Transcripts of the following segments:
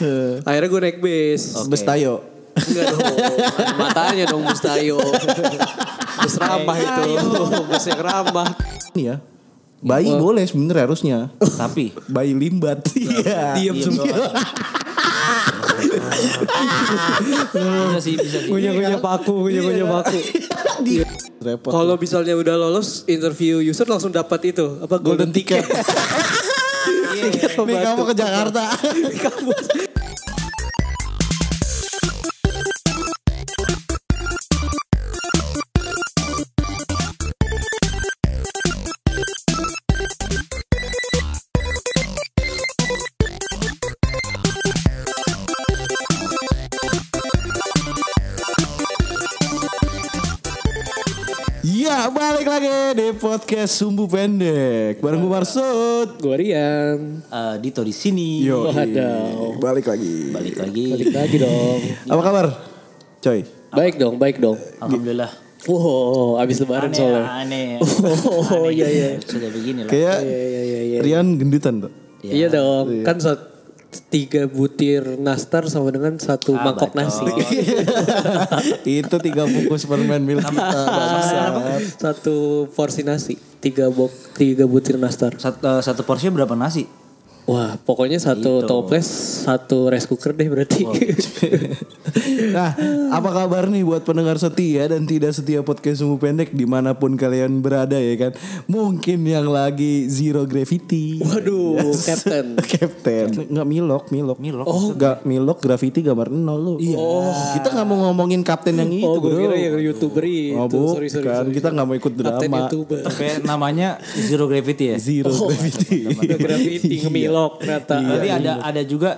Akhirnya gue naik bis. Bes tayo. Enggak dong, matanya dong bus tayo. bus ramah itu, bus yang ramah. Ini ya. Bayi boleh sebenarnya harusnya. Tapi Bayi limbat. Iya. Diam semua. bisa sih bisa sih. Punya punya paku, punya punya paku. Repot. Kalau misalnya udah lolos interview user langsung dapat itu apa golden ticket. Tiket Nih kamu ke Jakarta. Ya podcast Sumbu Pendek Bareng gue Marsud Gue Rian. Eh, Dito di sini. Yo, Waduh. Balik lagi Balik lagi. Balik lagi dong. Apa kabar? Coy Baik dong, baik dong. Alhamdulillah. Wow, abis lebaran Aneh, soalnya. aneh. Oh, iya, iya. Sudah begini lah. Kayak Iya, iya, iya, iya. Rian gendutan tuh Iya dong, kan tiga butir nastar sama dengan satu Ah, mangkok bacot. nasi. Itu tiga bungkus permen kita bangsat. satu porsi nasi, tiga bok, tiga butir nastar. Satu, eh, satu porsi berapa nasi? Wah, pokoknya satu toples, satu rice cooker deh berarti. Nah apa kabar nih buat pendengar setia dan tidak setia podcast Sumbu Pendek Di mana pun kalian berada ya kan Mungkin yang lagi Zero Gravity Waduh, Captain. Captain Nggak milok, milok Milok. Oh Nggak milok, graffiti gambar nol lu Iya Kita nggak mau ngomongin kapten yang itu Oh, gue bro kira yang youtuber itu. Oh, bukan. sorry, sorry, sorry. Kita nggak mau ikut drama. youtuber. Tapi namanya Zero Gravity ya. Zero Gravity Udah graffiti ngemilok ternyata. Tapi ada ada juga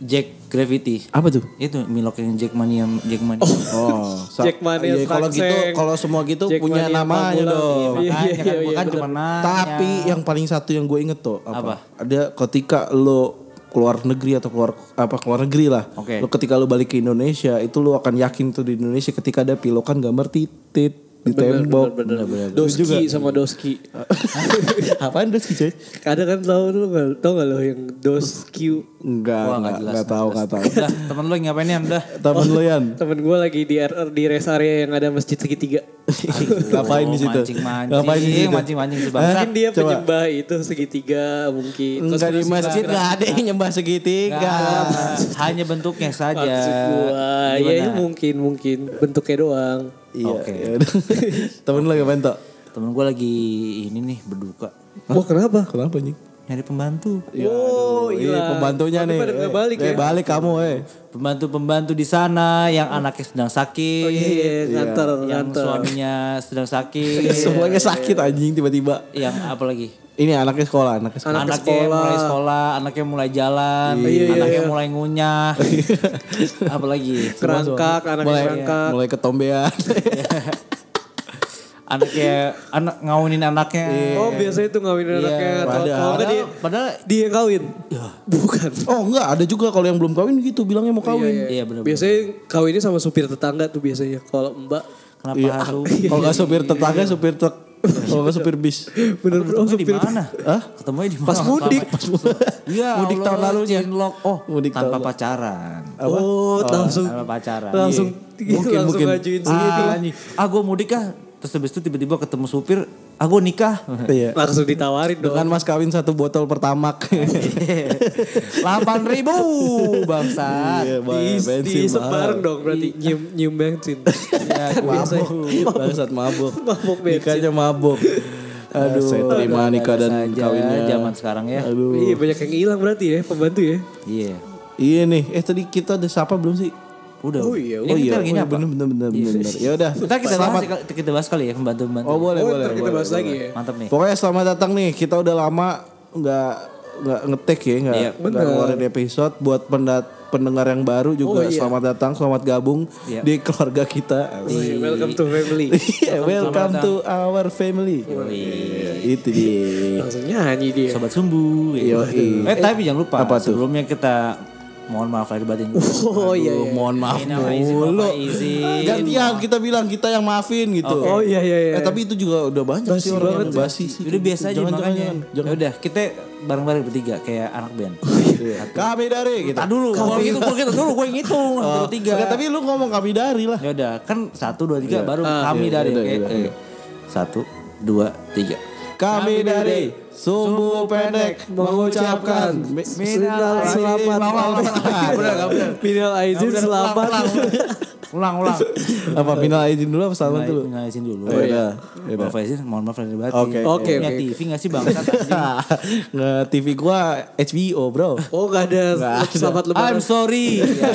Jack Gravity. Apa tuh? Itu milok yang Jackmania Jackmania. Oh, sa- Jackmania iya, kalau gitu, kalau semua gitu punya Jackmania namanya dong. Iya, Makanya iya, kan iya, bukan bener. cuma nanya. Tapi yang paling satu yang gue inget tuh apa? Apa? Ada ketika lo keluar negeri atau keluar apa keluar negeri lah. Oke. Lo ketika lo balik ke Indonesia itu lo akan yakin tuh di Indonesia ketika ada pilokan gambar titit di tembok. Doski sama Doski. Apaan sih coy? Kadang kan tau lu gak, tau gak lo yang Doski Enggak, Wah, nggak enggak, jelas, enggak tahu, enggak tahu. Udah, temen lu ngapain ya? Udah. Temen lo Yan, Temen gue lagi di RR di rest area yang ada masjid segitiga. ngapain di situ? Mancing-mancing. Ngapain di situ? Mancing-mancing sebangsa. Mungkin dia Coba. penyembah itu segitiga mungkin. Enggak di masjid lah. enggak ada yang nyembah segitiga. Hanya bentuknya saja. Maksud gua, ya itu mungkin mungkin bentuknya doang. Iya. Oke. ya udah. Temen lo ngapain tuh? Temen gue lagi ini nih berduka. Wah kenapa? Kenapa nih? Nyari pembantu. Oh, Iya, pembantunya nih. pada nggak balik eh, ya? balik kamu eh. Pembantu-pembantu di sana yang anaknya sedang sakit. Oh iya, nganter, Yang nganter. suaminya sedang sakit. Semuanya sakit anjing tiba-tiba. yang apa lagi? Ini anaknya sekolah, anaknya sekolah. Anaknya anaknya sekolah. mulai sekolah, anaknya mulai jalan, Iya, iya, anaknya iya. mulai ngunyah. apa lagi? Kerangkak, anaknya mulai kerangkak. mulai ketombean. Anaknya anak ngawinin anaknya. Oh biasanya itu ngawinin anaknya. Atau padahal- kalau enggak dia, Padahal dia yang kawin. Bukan. oh enggak, ada juga kalau yang belum kawin gitu bilangnya mau kawin. iya benar. Biasanya kawinnya sama supir tetangga tuh biasanya. Kalau mbak. Kenapa Iya. harus? Kalau nggak supir tetangga, supir truk. Kalau nggak supir bis. Bener Oh, oh, di supir. mana? Hah? Ketemunya di mana? Pas mudik. Iya, Mudik tahun lalunya. cinlok. Oh, Mudik tanpa tahun pacaran. Oh, langsung Tanpa pacaran. langsung Mungkin, langsung mungkin. Ah, ah gue mudik ah. Terus habis itu tiba-tiba ketemu supir, ah gue nikah. Iya. Langsung ditawarin dong. Dengan mas kawin satu botol pertamak. 8 ribu bangsat. Iya, di, bensin di mahal. bareng dong berarti nyium nyium bensin. Ya, Mabuk. Bangsat mabuk. Mabuk bensin. Nikahnya mabuk. Aduh, saya terima nikah dan kawinnya. zaman sekarang ya. Aduh. Iya banyak yang hilang berarti ya pembantu ya. Iya. Iya nih, eh tadi kita udah sapa belum sih? Udah. Oh iya, Ini oh iya, kita lagi oh iya, nyapa. bener bener bener bener. bener. Ya udah. Kita bahas, selamat. kita bahas kali ya pembantu-pembantu. Oh boleh Oh, boleh. kita boleh, bahas boleh. lagi ya. Mantap nih. Pokoknya selamat datang nih. Kita udah lama nggak nggak ngetek ya, nggak Iya, nggak ngeluarin episode. Buat pendat, pendengar yang baru juga Oh, iya. selamat datang, selamat gabung Iya. di keluarga kita. Wih, welcome to family. Iya, welcome to our family. Iya, Itu dia. Langsung nyanyi dia. Sobat Sumbu. Eh tapi jangan lupa Apa tuh? sebelumnya kita mohon maaf lahir batin. Oh iya iya. Mohon maaf mulu. Gantian kita bilang kita yang maafin gitu. Oh iya iya iya. Eh tapi itu juga udah banyak sih orang yang basi sih. Udah biasa aja Jangan, makanya. jangan, jangan. Ya udah kita bareng-bareng bertiga kayak anak band. Oh, iya. Kami dari gitu. Tak dulu, kalau gitu, kalau gitu dulu gue yang ngitung. Oh, dua, tiga. oke, tapi lu ngomong kami dari lah. Ya udah, kan satu, dua, tiga, baru kami iya, dari. iya, iya, iya. Satu, dua, tiga. Kami dari sumbu pendek mengucapkan Minal selamat. Minal aidin selamat. Ulang, ulang. apa final izin dulu apa selamat dulu? Minal izin dulu. Oh, iya. Ya. Maaf izin, mohon maaf lahir batin. Oke. Oke, Punya. TV gak sih anjing? Nge TV gua HBO bro. Oh gak ada selamat lebaran. I'm sorry. Ya,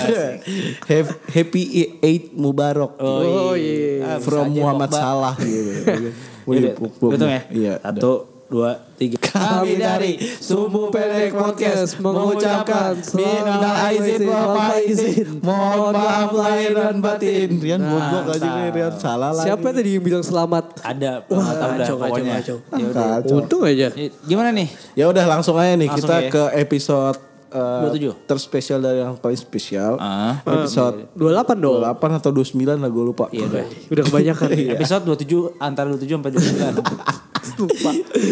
Have- Happy Eid Mubarak. Oh iya. From Muhammad. Salah gitu. Puk-puk. hitung ya. Iya. Satu, dua, tiga. Kami dari Sumbu Pendek Podcast mengucapkan minal aizin wal faizin. Mohon maaf lahir dan batin. Rian bogok aja nih Rian salah lagi. Siapa tadi yang bilang selamat? Ada, Wah, tahu dah kacau, pokoknya. Ya. Kacau. Untung aja. Gimana nih? Ya udah langsung aja nih Langsung kita ya. ke episode eh, 27. terspesial dari yang paling spesial. Ah. Episode 28 dong. 28 atau 29 lah gue lupa. Iya udah. Udah kebanyakan. Episode 27 antara 27 sampai 29. Lupa.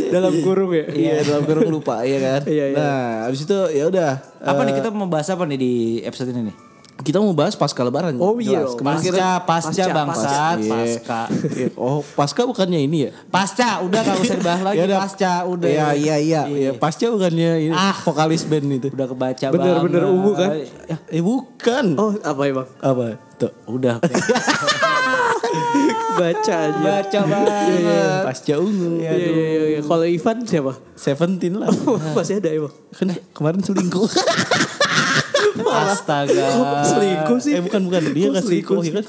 Dalam kurung ya. Iya dalam kurung lupa ya kan. Iya, iya. Nah abis itu ya udah. apa eh, nih kita mau bahas apa nih di episode ini nih? kita mau bahas pasca lebaran. Oh, iya. Kemarin kita Pasca, pasca bangsat, Iya. pasca. Iya. Oh pasca bukannya ini ya? Pasca, udah gak usah dibahas lagi. Ya udah. pasca, udah. Iya iya iya. Iya, pasca bukannya ini Ah. vokalis band itu. Udah kebaca Bener, banget. bener, ungu kan? Eh bukan. Oh apa emang? Apa? Tuh. Udah. Baca aja. Baca banget. Pasca ungu. Iya, iya, iya, iya. Kalau Ivan siapa? Seventeen lah. Masih ada emang. kan kemarin selingkuh. Astaga. Selingkuh sih. eh bukan bukan dia nggak selingkuh ya kan?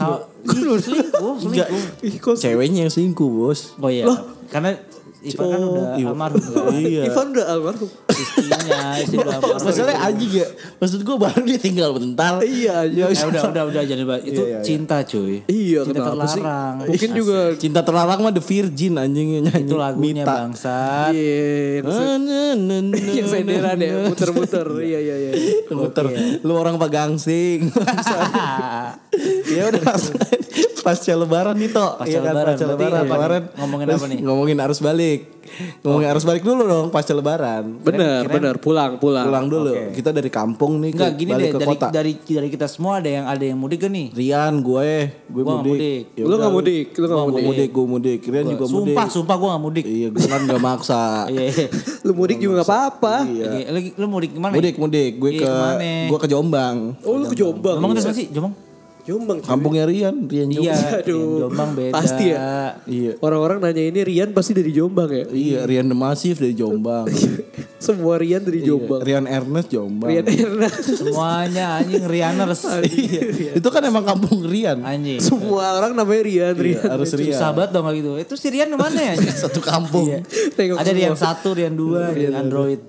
Selingkuh, Enggak. selingkuh. Ceweknya yang selingkuh bos. Oh iya. Karena Ivan kan udah iya. almarhum kan. Iya. Ivan udah almarhum. Istrinya, istri almarhum. Masalahnya anjing ya. Maksud gue baru ditinggal bentar. Iya aja. Ya udah udah udah bahas. Itu Iya, iya, iya. cinta cuy. Iya cinta kenapa sih? terlarang. Mungkin juga Cinta terlarang mah The Virgin anjing yang nyanyi. Itu lagunya Mita. bangsat. Iya, yang senderan ya, muter-muter. Iya iya iya. Muter. Lu orang pagangsing. ya udah pasca lebaran nih toh. Iya kan, lebaran. Berarti lebaran kemarin. Ngomongin apa nih? Ngomongin arus balik. Ngomongin arus balik dulu dong pasca lebaran. Bener bener pulang pulang. Pulang dulu. Oke. Kita dari kampung nih ke, Enggak gini balik deh ke dari, kota. dari dari kita semua ada yang ada yang mudik kan nih? Rian, gue, gue Gua mudik. mudik. Ya Lu nggak mudik, lu nggak Gua mudik. mudik, gue mudik. Rian juga mudik. Sumpah, sumpah gue gak mudik. Iya, gue kan gak maksa. Iya. Lu mudik juga gak apa-apa. Iya. Lu mudik ke mana? Mudik, mudik. Gue Iya, ke gue ke Jombang. Oh lu ke Jombang. Jombang itu Iya. sih? Jombang? Jombang. cuy. Kampungnya Rian, Rian Jombang. Iya, Aduh. Jombang beda. Pasti ya? Iya. Orang-orang nanya ini Rian pasti dari Jombang ya. Iya, Rian The Massive dari Jombang. Semua Rian dari Jombang. Rian Ernest Jombang. Rian Ernest. Semuanya anjing Rianers. Iya. Itu kan emang kampung Rian. Anjing. Semua orang namanya Rian, Rian. Iya, harus Rian. Susah banget dong gitu. Itu si Rian ke mana ya? anjing? Satu kampung. Tengok Ada semua. Rian satu, Rian dua, Rian Android.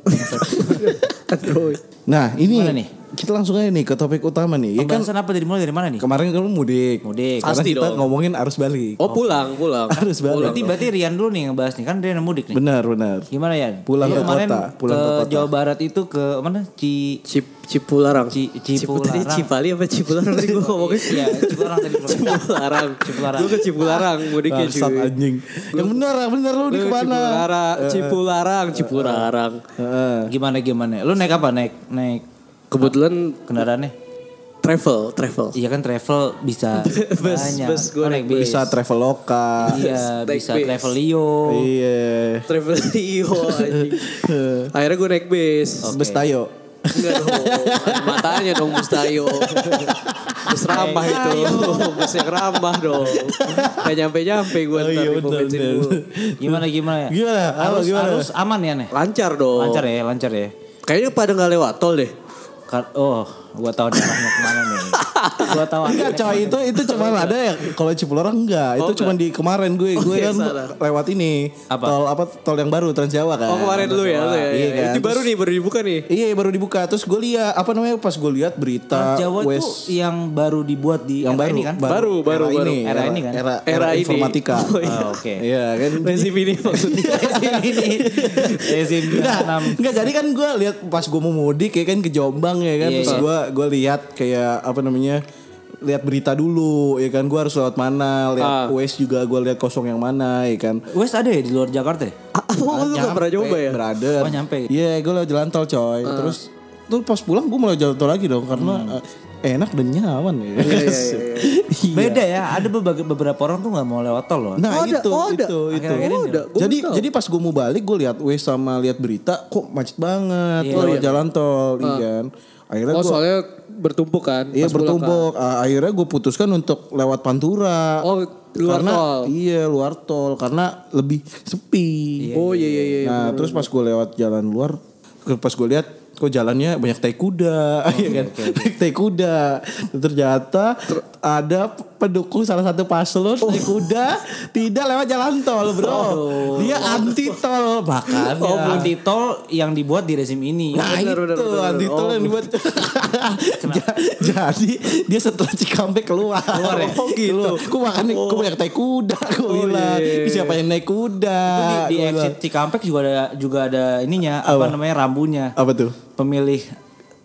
Android. Nah, ini Gimana nih? Kita langsung aja nih ke topik utama nih. Ya kan Pembahasan apa dari mulai dari mana nih? kemarin kan lu mudik. Mudik. Sekarang Pasti kita dong. ngomongin arus balik. Oh pulang, pulang. Arus balik. Berarti berarti Rian dulu nih ngebahas nih kan Rian yang mudik nih. Benar, benar. Gimana ya? Pulang ke kemarin kota, pulang ke, ke kota. Jawa Barat itu ke mana? Ci Cip Cipularang. Ci- Cipu- tadi Cipularang. Cipali apa Cipularang tadi gue ngomongin. Iya, Cipularang tadi. Cipularang. Cipularang. Gue ke Cipularang mudiknya Bangsat cuy. anjing. Yang benar, benar lu di ke mana? Cipularang, Cipularang, Cipularang. Heeh. Gimana gimana? Lu naik apa? Naik naik Kebetulan kendaraannya? travel, travel. Iya kan travel bisa Bus, banyak. bus, gua Oh, naik bis. Bisa travel lokal. Iya, bisa bis. travel Leo. Iya. Travel anjing. Akhirnya gue naik bis. Bus tayo. Enggak dong. Matanya dong bus tayo. Bus ramah itu. Bus yang ramah dong. Gak nyampe-nyampe gue Oh, iya, bener, gue. Gimana gimana ya? Gimana? Harus gimana? harus aman ya nih. Lancar dong. Lancar ya, lancar ya. Kayaknya pada gak lewat tol deh. Kar- Oh, gua tahu nih arahnya ke mana nih. Gua tahu Enggak coy itu itu cuma ada ya kalau Cipularang enggak Oh, itu cuma di kemarin gue gue iya, kan lewat ini Apa? tol apa tol yang baru Trans Jawa kan Oh kemarin dulu ya. lu ya. Iya kan? Itu baru nih, baru dibuka nih. iya baru dibuka terus gue lihat apa namanya pas gue lihat berita Trans Jawa West tuh yang baru dibuat di yang era baru ini kan? Baru, baru, era baru. ini Era ini kan? era, Era era ini. informatika Oh, iya. Oh, Oke. iya kan Rezim ini maksudnya. ini. Rezim Enggak, 6. enggak jadi kan gue lihat pas gue mau mudik ya kan ke Jombang ya kan Iya, terus iya. gue gue lihat kayak apa namanya lihat berita dulu ya kan gue harus lewat mana lihat Ah. West juga gue lihat kosong yang mana ya kan West ada ya di luar Jakarta ya? Oh lu gak pernah coba ya? Brother. Oh, nyampe. Iya, gue lewat jalan tol coy. Ah. Terus tuh pas pulang gue mulai jalan tol lagi dong karena eh, enak dan nyaman ya. Iya. Beda ya, ada beberapa, beberapa orang tuh nggak mau lewat tol loh. Nah Oh, ada, itu, oh, ada. itu, itu. Oh, ada. Gua jadi tahu. jadi pas gue mau balik gue lihat Waze sama lihat berita kok macet banget Iya. lewat jalan tol, iya kan. Akhirnya Oh gue soalnya bertumpuk kan? Iya kan? bertumpuk. Ah, akhirnya gue putuskan untuk lewat Pantura. Oh, luar karena, tol. Iya luar tol karena lebih sepi. Oh iya iya iya. Nah terus pas gue lewat jalan luar, pas gue lihat kok jalannya banyak tai kuda, ya kan? tai kuda. Ternyata ada pendukung salah satu paslon tai kuda tidak lewat jalan tol, bro. Dia anti tol makanya. Oh, anti tol yang dibuat di rezim ini. Nah bener, itu bener, bener, anti tol Oh. yang dibuat. Ja- Jadi dia setelah Cikampek keluar. Keluar ya? Oh gitu. Gue makan gue banyak tai kuda. Gue bilang. iya, "Ini Siapa yang naik kuda? di, di exit Cikampek juga ada juga ada ininya apa, Apa? namanya rambunya. Apa tuh? Pemilih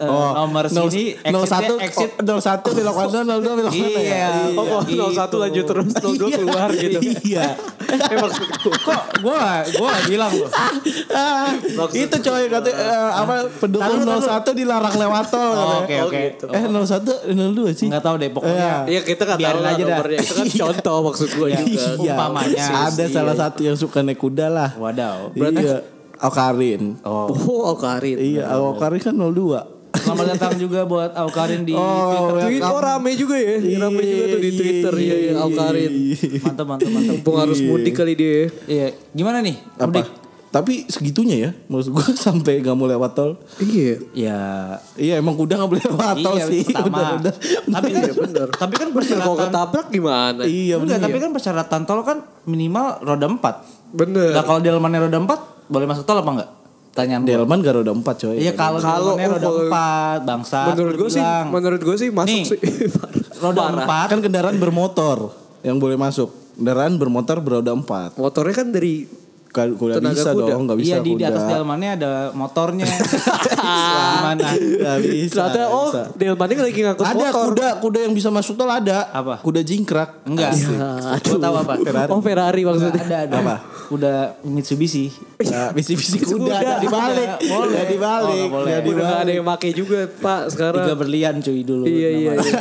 eh, nomor nol- sini exitnya satu exit nol satu belok kanan nol dua belok mana ya? Iya. Oh, oh, Gitu. 01 lanjut terus, 02 keluar gitu. Iya. eh maksudku. Kok gua gua gak bilang loh. Ah, itu coy kata eh, apa pendukung Taruh, taruh. 01 dilarang lewat tol Oh. Oke Oh, oke. Eh 01 02 sih. Enggak tahu deh pokoknya. Iya kita nggak tahu aja dah. nomornya. Itu kan contoh maksud gue juga. Iya. Umpamanya. Ada salah satu yang suka naik kuda lah. Wadaw. Iya. Aukarin. Oh. Oh, Karin. Iya, Aukarin kan 02. Selamat datang juga buat Aukarin di Oh, Twitter. Tweet, oh rame juga ya. Rame juga tuh di Twitter. Iya, iya, Aukarin. Mantap mantap mantap. Mumpung harus mudik kali dia. Iya, gimana nih? Apa? Mudik? Tapi segitunya ya, maksud gue sampai gak mau lewat tol. Iya. Ya Iya emang kuda gak boleh lewat tol iya, sih. pertama. Bener-bener. Tapi kan bener. Tapi kan Kalau persyaratan ketabrak gimana? Iya tapi kan persyaratan tol kan minimal roda 4. Bener. Nah, kalau delmannya roda 4 boleh masuk tol apa enggak? Tanyaan gua. Delman gak roda 4 coy. Iya kalau Kalau- roda 4 bangsa. menurut gue sih, menurut gue sih masuk Nih, sih. roda. 4 Kan kendaraan bermotor yang boleh masuk. Kendaraan bermotor beroda 4. Motornya kan dari Kan kuda Tenaga bisa kuda. dong, gak bisa Iya di, di kuda. atas delmannya ada motornya. Gimana? Gak bisa. ternyata oh bisa. Delman ini lagi ngangkut Ada motor. kuda, kuda yang bisa masuk tol ada. Apa? Kuda jingkrak. Enggak. Gue tahu apa? Ferrari. Oh Ferrari maksudnya. Ada ada. Apa? Udah Mitsubishi. Nah, bisi-bisi kuda, Kuda. ada dibalik. Boleh. Ada dibalik. Oh, nggak boleh. Nggak Udah gak ada yang make juga Pak sekarang. Tiga berlian cuy dulu. Iya iya iya.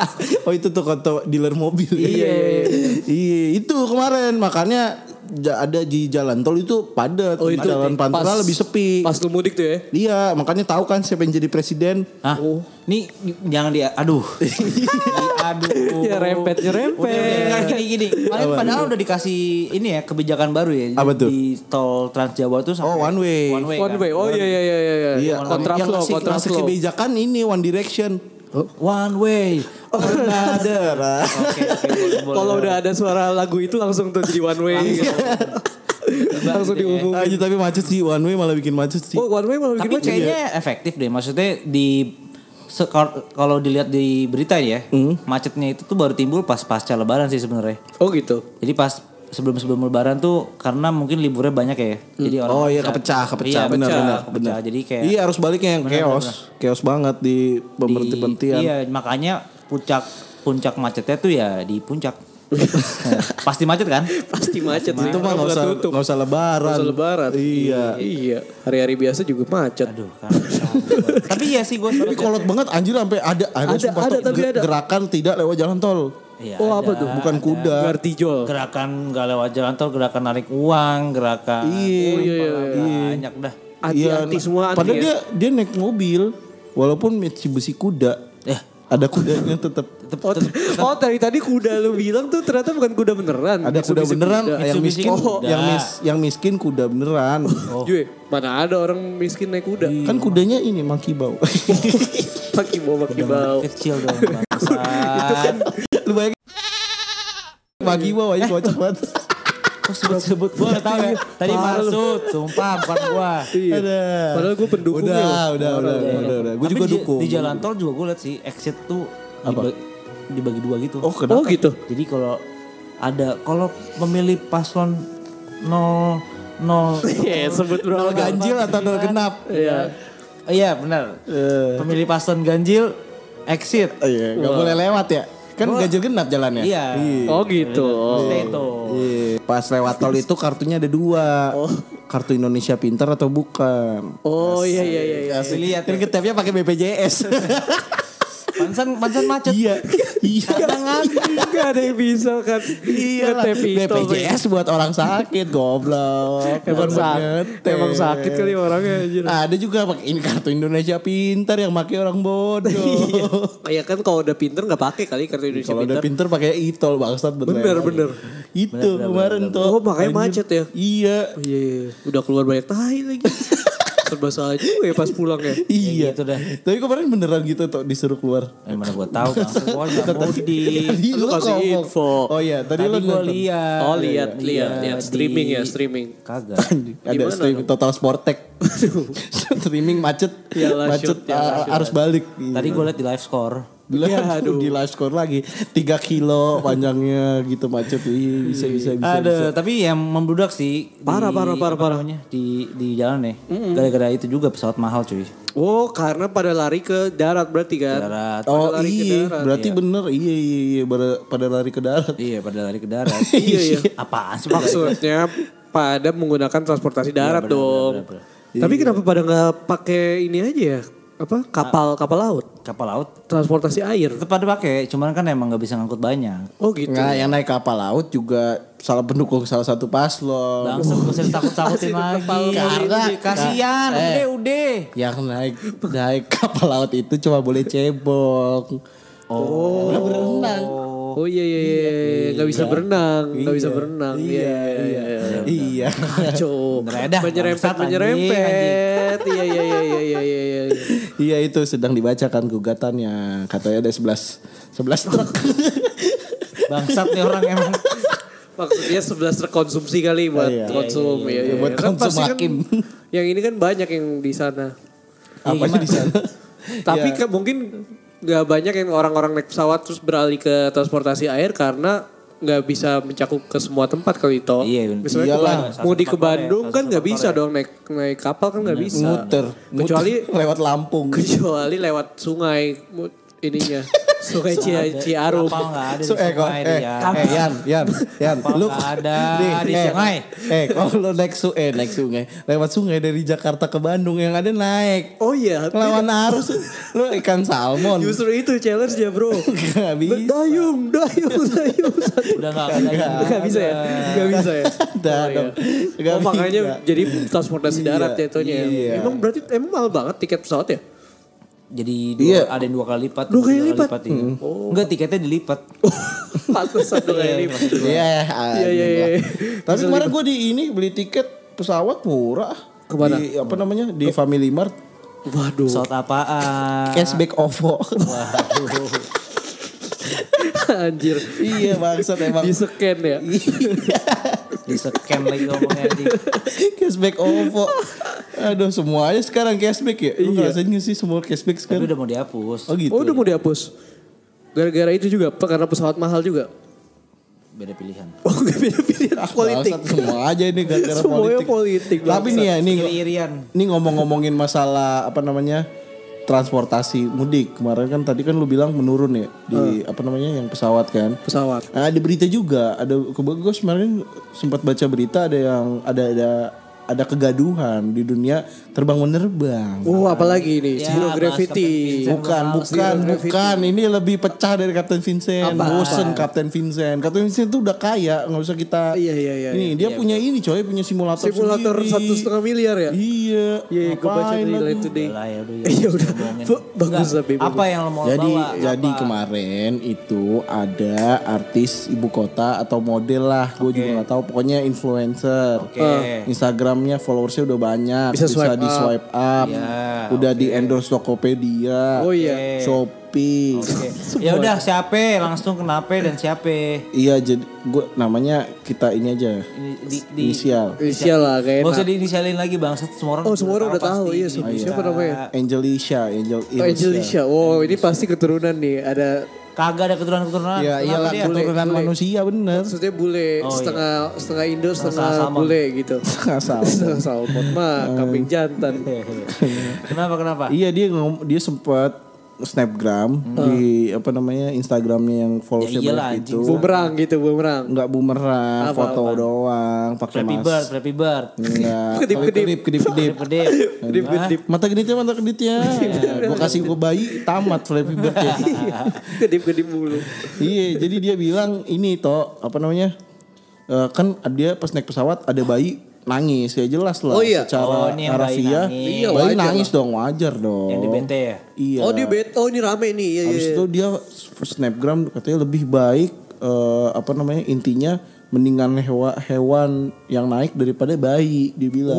oh itu tuh konto dealer mobil. Iya, iya, iya. Iya, itu kemarin makanya ada di jalan tol itu padat. Oh, Di itu jalan Pantura lebih sepi. Pas lu mudik tuh ya. Iya, makanya tahu kan siapa yang jadi presiden. Hah? Nih jangan dia aduh. aduh. Ya rempet Udah, udah, nyerempet. gini gini. Paling padahal udah dikasih ini ya kebijakan baru ya. Apa tuh? Di tol Trans Jawa tuh sampai Oh, one way. One way. One kan? way. Oh iya iya iya iya. Iya, Kontraflow, ngasih kontraflow. kebijakan ini One Direction. One way. Another. Oke oke boleh, boleh. Kalau udah ada suara lagu itu langsung tuh jadi one way gitu. langsung diumumin. Aja tapi macet sih one way malah bikin macet sih. Oh one way malah Tapi bikin macet. kayaknya efektif deh. Maksudnya di kalau dilihat di berita ya, Hmm. macetnya itu tuh baru timbul pas pasca lebaran sih sebenarnya. Oh gitu. Jadi pas sebelum sebelum lebaran tuh karena mungkin liburnya banyak ya. Jadi orang Oh iya bisa- kepecah, kepecah, Iya, benar, benar, kepecah. benar. Jadi kayak Iya harus baliknya yang chaos, chaos banget di pemberhenti-berhentian. Iya, makanya puncak puncak macetnya tuh ya di puncak. Nah, Pasti macet kan? Pasti macet. Itu mah nggak usah tutup. nggak usah lebaran. Nggak usah lebaran. Iya. Iya. Hari-hari biasa juga macet. Aduh kan. Tapi iya sih gue Tapi kolot banget anjir sampai ada ada, Ada, ada, tapi ge- ada. gerakan tidak lewat jalan tol. Iya, Oh apa ada. tuh? Bukan kuda. Gartijol. Gerakan gak lewat jalan tol, gerakan narik uang, gerakan Iya. Oh, iya, iya, iya. banyak dah. Iya, semua anti Padahal ya. dia dia naik mobil walaupun Mitsubishi kuda. Ya, Ada kudanya tetap. Oh, oh dari tadi kuda lu bilang tuh ternyata bukan kuda beneran. Ada kuda beneran, kuda. yang miskin, kuda. yang mis, yang miskin kuda beneran. Jue, mana ada orang miskin naik kuda? Kan kudanya ini monkey bau. Paki bawa paki bau. kecil dong bangsa. Lu bayangin monkey bau aja kocak banget. Kok sebut-sebut gue gak tau ya. Tadi maksud, sumpah bukan gue. Iya. Ada. Padahal gue pendukungnya. Udah, loh. udah, udah, udah, udah. Gue Tapi juga di, dukung. Di jalan tol juga gue liat sih exit tuh dibagi, dibagi dua gitu. Oh, kenapa? Oh gitu. Jadi kalau ada kalau memilih paslon 0 0 Iya, sebut Nol ganjil atau nol genap? Iya. Iya benar. Eh, Pemilih paslon ganjil exit. oh iya, nggak boleh lewat ya. Kan ganjil genap jalannya. Iya. Oh gitu. Oh. Maksudnya itu. Iya. Pas lewat tol itu kartunya ada dua. Oh. kartu Indonesia Pintar atau bukan. Oh iya iya iya. iya. Kasih lihat Kan ya. ngetapnya pakai BPJS. Pansan pansan macet. iya. Iya. Gak ada yang bisa kan. Iya BPJS buat orang sakit goblok. Emang sakit, emang sakit kali orangnya anjir. Ada juga pakai kartu Indonesia Pintar yang pakai orang bodoh. Iya kan kalau udah pinter nggak pakai kali kartu Indonesia Kalau udah pinter. pakai e-tol bangsat Bener, bener. Itu kemarin tuh. Oh makanya macet ya. Iya. Oh, Iya, iya. udah keluar banyak tahi lagi. Serba salah juga ya pas pulang ya. Iya. gitu dah. Tapi kemarin beneran gitu tuh disuruh keluar. Eh, mana gua tahu bang. Gua nggak mau di. Tadi Lu kasih info. Oh iya, tadi, Tadi lu nonton. lihat. Oh lihat, Iya, lihat, lihat. di- Streaming ya, streaming. Kagak. Ada streaming Total Sportek. streaming macet. Iyalah, macet iyalah, uh, arus balik. Tadi gua lihat di live score. Bila Ya, aduh. di live score lagi 3 kilo panjangnya gitu macet. Iya, bisa bisa bisa. Ada, tapi yang membludak sih. di- Parah, parah, parah, parah. namanya, Di di jalan ya. Gara-gara itu juga pesawat mahal cuy. Oh karena pada lari ke darat berarti kan? Darat. Oh lari ke iya, darat, berarti bener iya iya iya pada, pada lari ke darat. Iya pada lari ke darat. Iya, iya. Apaan sih? Maksudnya pada menggunakan transportasi darat dong. benar, Tapi kenapa pada nggak pakai ini aja ya? Apa kapal kapal laut? Kapal laut. Transportasi air. Tetap pada pakai, cuman kan emang nggak bisa ngangkut banyak. Oh gitu. Nah, yang naik kapal laut juga salah pendukung salah satu paslon. Langsung gak usah ditakut-takutin lagi. Karena- kasihan, Eh. udah udah. Yang naik naik kapal laut itu cuma boleh cebong. Oh. berenang. Oh iya iya iya, iya. nggak bisa berenang, nggak bisa berenang. Iya iya iya. Iya. Kacau. Menyerempet menyerempet. Iya iya iya iya iya iya. iya. Iya itu sedang dibacakan gugatannya. Katanya ada 11 11 truk. Bangsat nih orang emang. Maksudnya 11 truk konsumsi kali buat Iya, konsum iya, iya, ya, iya. Buat Kan konsum kan hakim. yang ini kan banyak yang di sana. Apanya di sana? Tapi Ya. kan mungkin nggak banyak yang orang-orang naik pesawat terus beralih ke transportasi air karena nggak bisa mencakup ke semua tempat kali itu. Iya. Misalnya Iyalah. ke- mau di ke Bandung kan nggak bisa dong naik naik kapal kan nggak bisa. Muter, Kecuali muter lewat Lampung. kecuali lewat sungai ininya. Sungai Cia- Ciarum. So, di eh, kok, sungai eh, dia. eh, Yan, Yan, Yan, lu ada di eh, sungai. Eh, kalau lu naik su, eh naik sungai, lewat sungai dari Jakarta ke Bandung yang ada naik. Oh iya, Lawan arus, lu ikan salmon. justru itu challenge ya bro. Gak bisa. Dayung, dayung, dayung. Udah ada. Gak bisa ya? Gak bisa ya? Ada Oh, dong. iya. Gak makanya jadi transportasi darat Iya, ya? iya. Emang berarti emang mahal banget tiket pesawat ya? Jadi dua, Iya. ada yang dua kali lipat. Dua kali tiga lipat? iya. Enggak tiketnya dilipat. Pantesan dong kayak ini. Iya, Iya iya iya. Tapi kemarin gue di ini beli tiket pesawat murah. Ke mana? Di apa namanya? Di Family Mart. Waduh. Pesawat apaan? Cashback OVO. Waduh. Anjir. iya bangsat emang. Di scan ya. Di scan lagi ngomongnya di. cashback OVO. Aduh semuanya sekarang cashback ya. Lu Iya. ngerasain gak sih semua cashback Tapi sekarang? udah mau dihapus. Oh gitu. Oh udah mau dihapus. Gara-gara itu juga apa? karena pesawat mahal juga. Beda pilihan. Oh gak beda-beda Ah, politik. semua aja ini gara-gara Semuanya politik. politik, Tapi nih ya, ini Iri-irian. ini ngomong-ngomongin masalah apa namanya? Transportasi mudik. Kemarin kan tadi kan lu bilang menurun ya di apa namanya yang pesawat kan. Pesawat. Nah, ada berita juga, ada gue kemarin sempat baca berita ada yang ada ada ada kegaduhan di dunia terbang menerbang. Oh apalagi ini Ya, Zero Gravity. Bukan, bukan, Zero Gravity. bukan. Ini lebih pecah dari Captain Vincent. Apa? Bosen Apa? Captain Vincent. Captain Vincent tuh udah kaya, nggak usah kita. Iya, iya, iya, Ini dia punya ini, coy, punya simulator, Simulator sendiri. satu setengah miliar ya? Iya. Iya, gue baca di gua? Today. Lah ya udah. Iya udah. Bagus tapi. Apa yang lo mau Jadi bawa? jadi Apa? kemarin itu ada artis ibu kota atau model lah, gue juga nggak tahu. Pokoknya influencer. Oke. Instagramnya followersnya udah banyak, Bisa swipe di swipe up, Iya, udah di endorse Tokopedia, Oh iya. Shopee. Oke. Ya udah siapa langsung kenapa dan siapa? Iya jadi gue namanya kita ini aja Ini di, di inisial Inisial lah kayak Gak usah diinisialin lagi bang, semua orang Oh semua orang udah tahu iya siapa, siapa namanya? Angelicia, Angel Oh, Angelisha. Oh ini pasti keturunan nih. Ada Kagak ada keturunan-keturunan. Iya Kenapa iyalah dia? keturunan manusia bener. maksudnya bule Oh, setengah setengah Indo setengah salmon. bule gitu. Asal. Setengah salmon mah kambing jantan. kenapa kenapa? iya dia dia sempat snapgram di apa namanya Instagramnya yang followersnya Ya iyalah, itu. Bumerang gitu, bumerang. Enggak bumerang, Apa, foto apa? doang, pakai mas. Bird, Flappy Bird. Enggak. Kedip-kedip. kedip, kedip, kedip. Gede. Kedip-kedip. Mata keditnya, mata keditnya. Gue kasih ke bayi, tamat Flappy Bird ya. Kedip-kedip mulu. iya, jadi dia bilang ini toh apa namanya? Eh, kan dia pas naik pesawat ada bayi nangis ya jelas lah Oh iya. secara Oh, ini yang bayi nangis. Iya, wajar nangis dong wajar dong Yang di BT ya. iya Oh dia bet, oh ini rame nih. Iya, Habis iya. itu dia snapgram katanya lebih baik eh, apa namanya intinya mendingan hewan hewan yang naik daripada bayi dia bilang.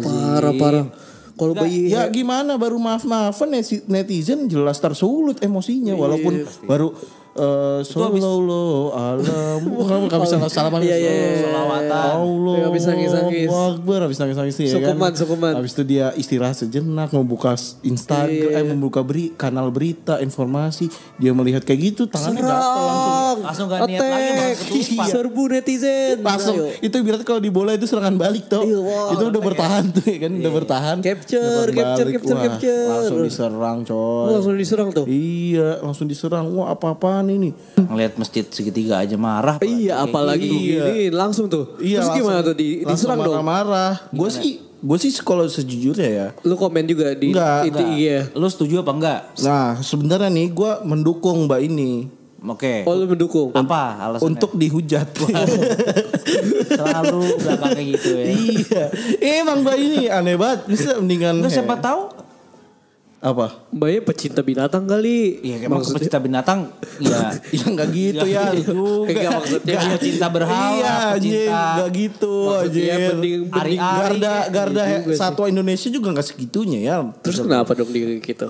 Parah parah. Kalau bayi Ya gimana baru maaf maafan netizen jelas tersulut emosinya walaupun baru eh sallallahu alam kamu nggak bisa salaman Iya, iya, iya. Selawatan. Allah Iya, habis nangis-nangis. Akbar habis nangis nangis ya Sukuman, kan sukuman. habis itu dia istirahat sejenak membuka Instagram eh membuka beri kanal berita informasi dia melihat kayak gitu tangannya gatal langsung Serang. Langsung gak niat lagi, ketupat. Serbu netizen. langsung. Itu berarti kalau di bola itu serangan balik tuh Iya, itu udah bertahan tuh ya kan? Udah bertahan. Capture, capture, capture, Wah, capture. langsung diserang coy. Langsung diserang tuh. iya langsung diserang. Wah apa-apaan ini? Ngeliat masjid segitiga aja marah. Iya, apalagi ini langsung tuh. iya Terus gimana tuh? Di diserang dong? marah-marah. Gue sih gue sih kalau sejujurnya ya. Lu komen juga di Enggak, IG ya. Lu setuju apa enggak? nah sebenarnya nih gue mendukung mbak ini Oke. Oh lu mendukung. Apa alasannya? untuk dihujat selalu belakang kayak gitu ya. iya emang mbak ini aneh banget bisa mendingan Lu siapa tahu? apa Mbaknya pecinta binatang kali. Iya, emang pecinta binatang ya ya nggak gitu ya juga Enggak maksudnya. Dia pecinta berhala, iya anjing pecinta nggak gitu Maksudnya anjing mending, mending Ari. Garda Garda Iya sih. Satwa Indonesia juga nggak segitunya ya Terus kenapa dong di gitu?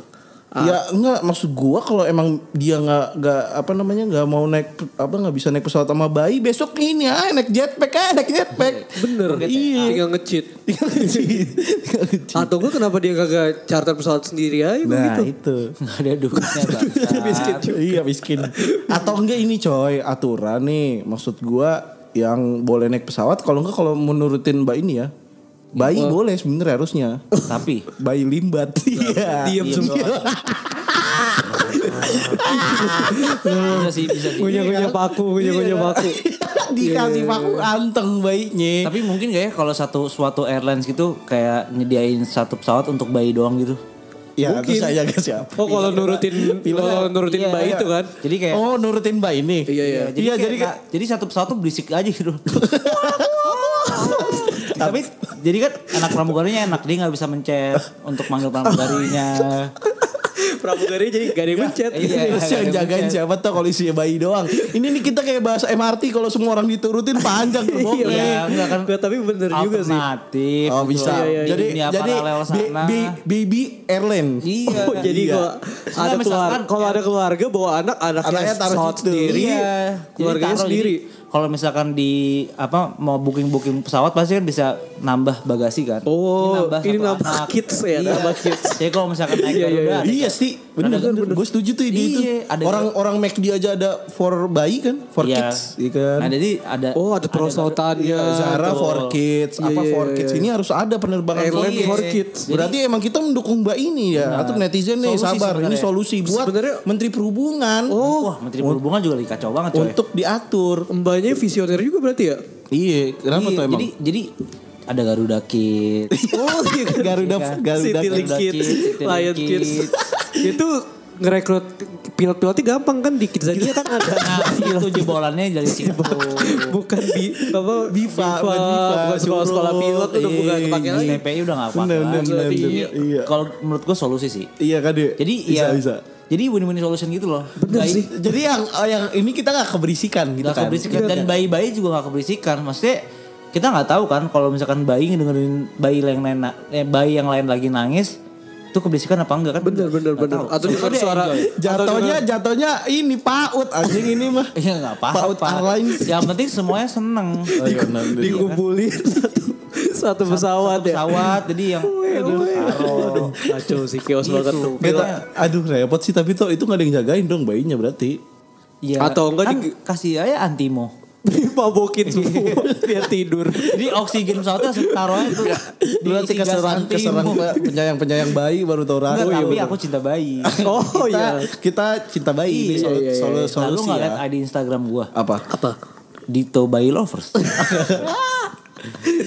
Ya enggak maksud gua kalau emang dia nggak nggak apa namanya nggak mau naik apa nggak bisa naik pesawat sama bayi besok ini ah naik jetpack ah naik jetpack Bener. Iya. Tinggal nge-cheat. Tinggal ngecit. Tinggal ngecit. Atau gue kenapa dia kagak charter pesawat sendiri aja Nah begitu. itu Nggak ada duitnya. Miskin juga. Iya miskin Atau enggak ini coy Aturan nih Maksud gua Yang boleh naik pesawat Kalau enggak kalau menurutin mbak ini ya Bayi boleh sebenarnya harusnya Tapi Bayi limbat Iya Diem semua. bisa sih bisa sih. Punya-punya paku, punya-punya Iya. paku. Dikasih paku anteng bayinya Tapi mungkin gak ya kalau satu suatu airlines gitu kayak nyediain satu pesawat untuk bayi doang gitu. Ya Mungkin. saya jaga siapa Oh kalau nurutin kalau nurutin Iya, iya. itu kan. Jadi kayak Oh nurutin mbak ini Iya iya. jadi Iya, kayak jadi jadi satu pesawat tuh berisik aja gitu. Tapi jadi kan anak pramugarinya enak dia nggak bisa mencet untuk manggil pramugarinya. Pramugari jadi gak ada yang mencet. Iya. Terus yang jagain siapa tuh kalau isinya bayi doang Ini nih kita kayak bahasa MRT Kalau semua orang diturutin panjang gerbongnya Iya, enggak kan. Tapi bener juga sih. Alternatif. Oh bisa Iya, iya, iya. Jadi Dunia jadi baby airline Iya. Oh, jadi Iya. kalau ada keluarga, kalau ada keluarga bawa anak, anaknya, Anaknya taruh sendiri, Iya. Keluarganya sendiri. Kalau misalkan di apa mau booking booking pesawat pasti kan bisa nambah bagasi kan. Oh, ini satu nambah anak. kids ya, Iya. nambah kids. Jadi kalau misalkan naik Iya, iya, Garuda, iya. ada- Iya sih, bener Ada- bener. Gue setuju tuh ide itu. Iya, ada- orang orang McD aja ada for bayi kan, for Iya. kids, iya kan. Nah, jadi ada Oh, ada perosotannya. Iya, Zara betul. for kids, Iya, apa iya, for iya, kids iya. ini harus ada penerbangan Airline for for kids. kids. Berarti emang kita mendukung Mbak ini ya, atau netizen nih sabar, ini solusi buat Sebenarnya- Menteri Perhubungan Oh, Wah, Menteri Perhubungan juga lagi kacau banget coy. untuk diatur. mbaknya visioner juga berarti ya? Iya, kenapa Iya, tuh emang? Jadi jadi ada Garuda Kids. Oh, iya. Garuda Garuda City Garuda Kids, Kids, Lion Kids. Kids. Itu ngerekrut pilot-pilotnya gampang kan di Kidzania kan ada. Nah, itu jebolannya dari situ. bukan di apa Biva, bukan bukan, Biva, sekolah-sekolah suruh. pilot udah bukan Iya, kepake lagi. STPI udah gak apa-apa. Bener, Jadi, bener. Iya. Kalau menurut gue solusi sih. Iya kan dia. Jadi bisa, ya bisa. Jadi win-win solution gitu loh. Bener Bayi- sih. Jadi yang yang ini kita nggak keberisikan gitu Gak kan. keberisikan dan bayi-bayi juga gak keberisikan. Maksudnya kita nggak tahu kan kalau misalkan bayi ngedengerin bayi yang lain eh, bayi yang lain lagi nangis itu keberisikan apa enggak kan? Bener bener Nggak bener. tahu. Atau dengar suara enjoy. Jatuhnya jatuhnya ini paut anjing ini mah. Iya nggak apa-apa. Paut Airlines. Yang penting semuanya seneng. Oh, iya, dikumpulin satu satu pesawat ya. Pesawat jadi yang aduh, Aduh, kacau sih chaos banget tuh. Kita, aduh repot sih tapi tuh itu nggak ada yang jagain dong bayinya berarti. Iya. Atau enggak kan di- kasih aja antimo. Dimabokin semua biar tidur. Jadi oksigen pesawatnya taruhnya tuh di Berarti tiga keserang keserang penyayang-penyayang bayi baru tahu rasa. Enggak, tapi aku cinta bayi. Oh kita, iya. kita cinta bayi ini Iya, iya, iya. solu- Lalu solusi nggak lihat ya. ID Instagram gua Apa? Apa? Dito Bayi Lovers.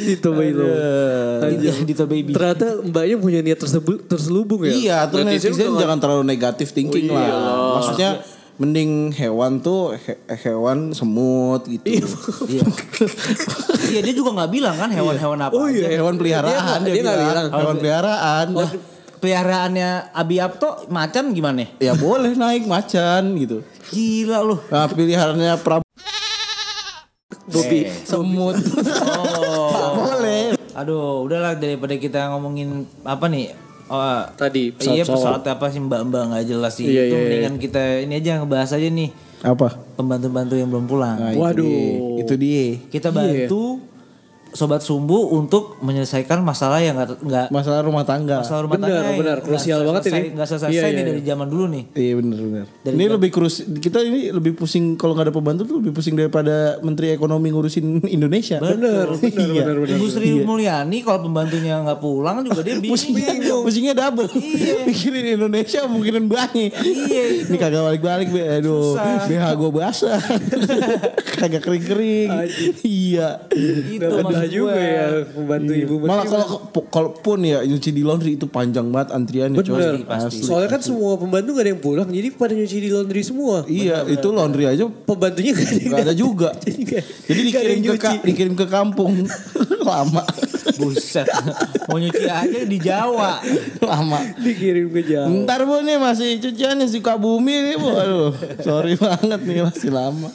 Itu lo. Dito Baby. Ternyata mbaknya punya niat tersebut terselubung ya. Iya, terus Netizen jangan terlalu negatif thinking Oh, iya lah. lah. Maksudnya mending hewan tuh he- hewan semut gitu. Iya. Iya dia juga nggak bilang kan hewan-hewan apa Oh, iya. aja. Hewan peliharaan Dia- dia nggak bilang. Hewan peliharaan. Oh, peliharaannya Abi Apto macan gimana? Ya boleh naik macan gitu. Gila lu. Nah, pilihannya Prabu Bobby. semut. Oh. boleh. Aduh, udahlah daripada kita ngomongin apa nih? Oh, Tadi iya pesawat-pesawat. pesawat apa sih mbak-mbak nggak jelas sih. Iya, itu iya, iya. mendingan kita ini aja ngebahas aja nih Apa? pembantu-pembantu yang belum pulang. Nah, itu Waduh. dia. Itu dia. Kita bantu sobat sumbu untuk menyelesaikan masalah yang nggak nggak Masalah rumah tangga. masalah rumah Benar, tangga benar. Krusial banget selesai- ini. nggak selesai Iya, nih iya, dari zaman dulu nih. Iya benar benar. Dari Ini jam- lebih kurus kita ini lebih pusing kalau nggak ada pembantu tuh lebih pusing daripada Menteri Ekonomi ngurusin Indonesia. Bener, bener, Iya. bener, bener. Ibu Sri Mulyani kalau pembantunya nggak pulang juga dia Pusingnya, bingung. pusingnya double. Mikirin Indonesia mungkin banyak. Iya. Ini kagak balik-balik, Be. aduh. Susah. BH gue basah. kagak kering-kering. Iya. Itu Udah maksud juga gue. ya pembantu ibu Malah kalau kalau pun ya nyuci di laundry itu panjang banget antriannya coy. Bener. pasti. Soalnya kan semua pembantu gak ada yang pulang. Jadi pada nyuci di laundry semua. Iya, itu laundry aja Pembantunya gak ada yang Gak ada juga. Jadi dikirim ke ka- dikirim ke kampung. Lama. Buset. Mau nyuci aja di Jawa. Lama. Dikirim ke Jawa. Ntar bu nih masih cuciannya suka bumi nih bu. Aduh, sorry banget nih masih lama.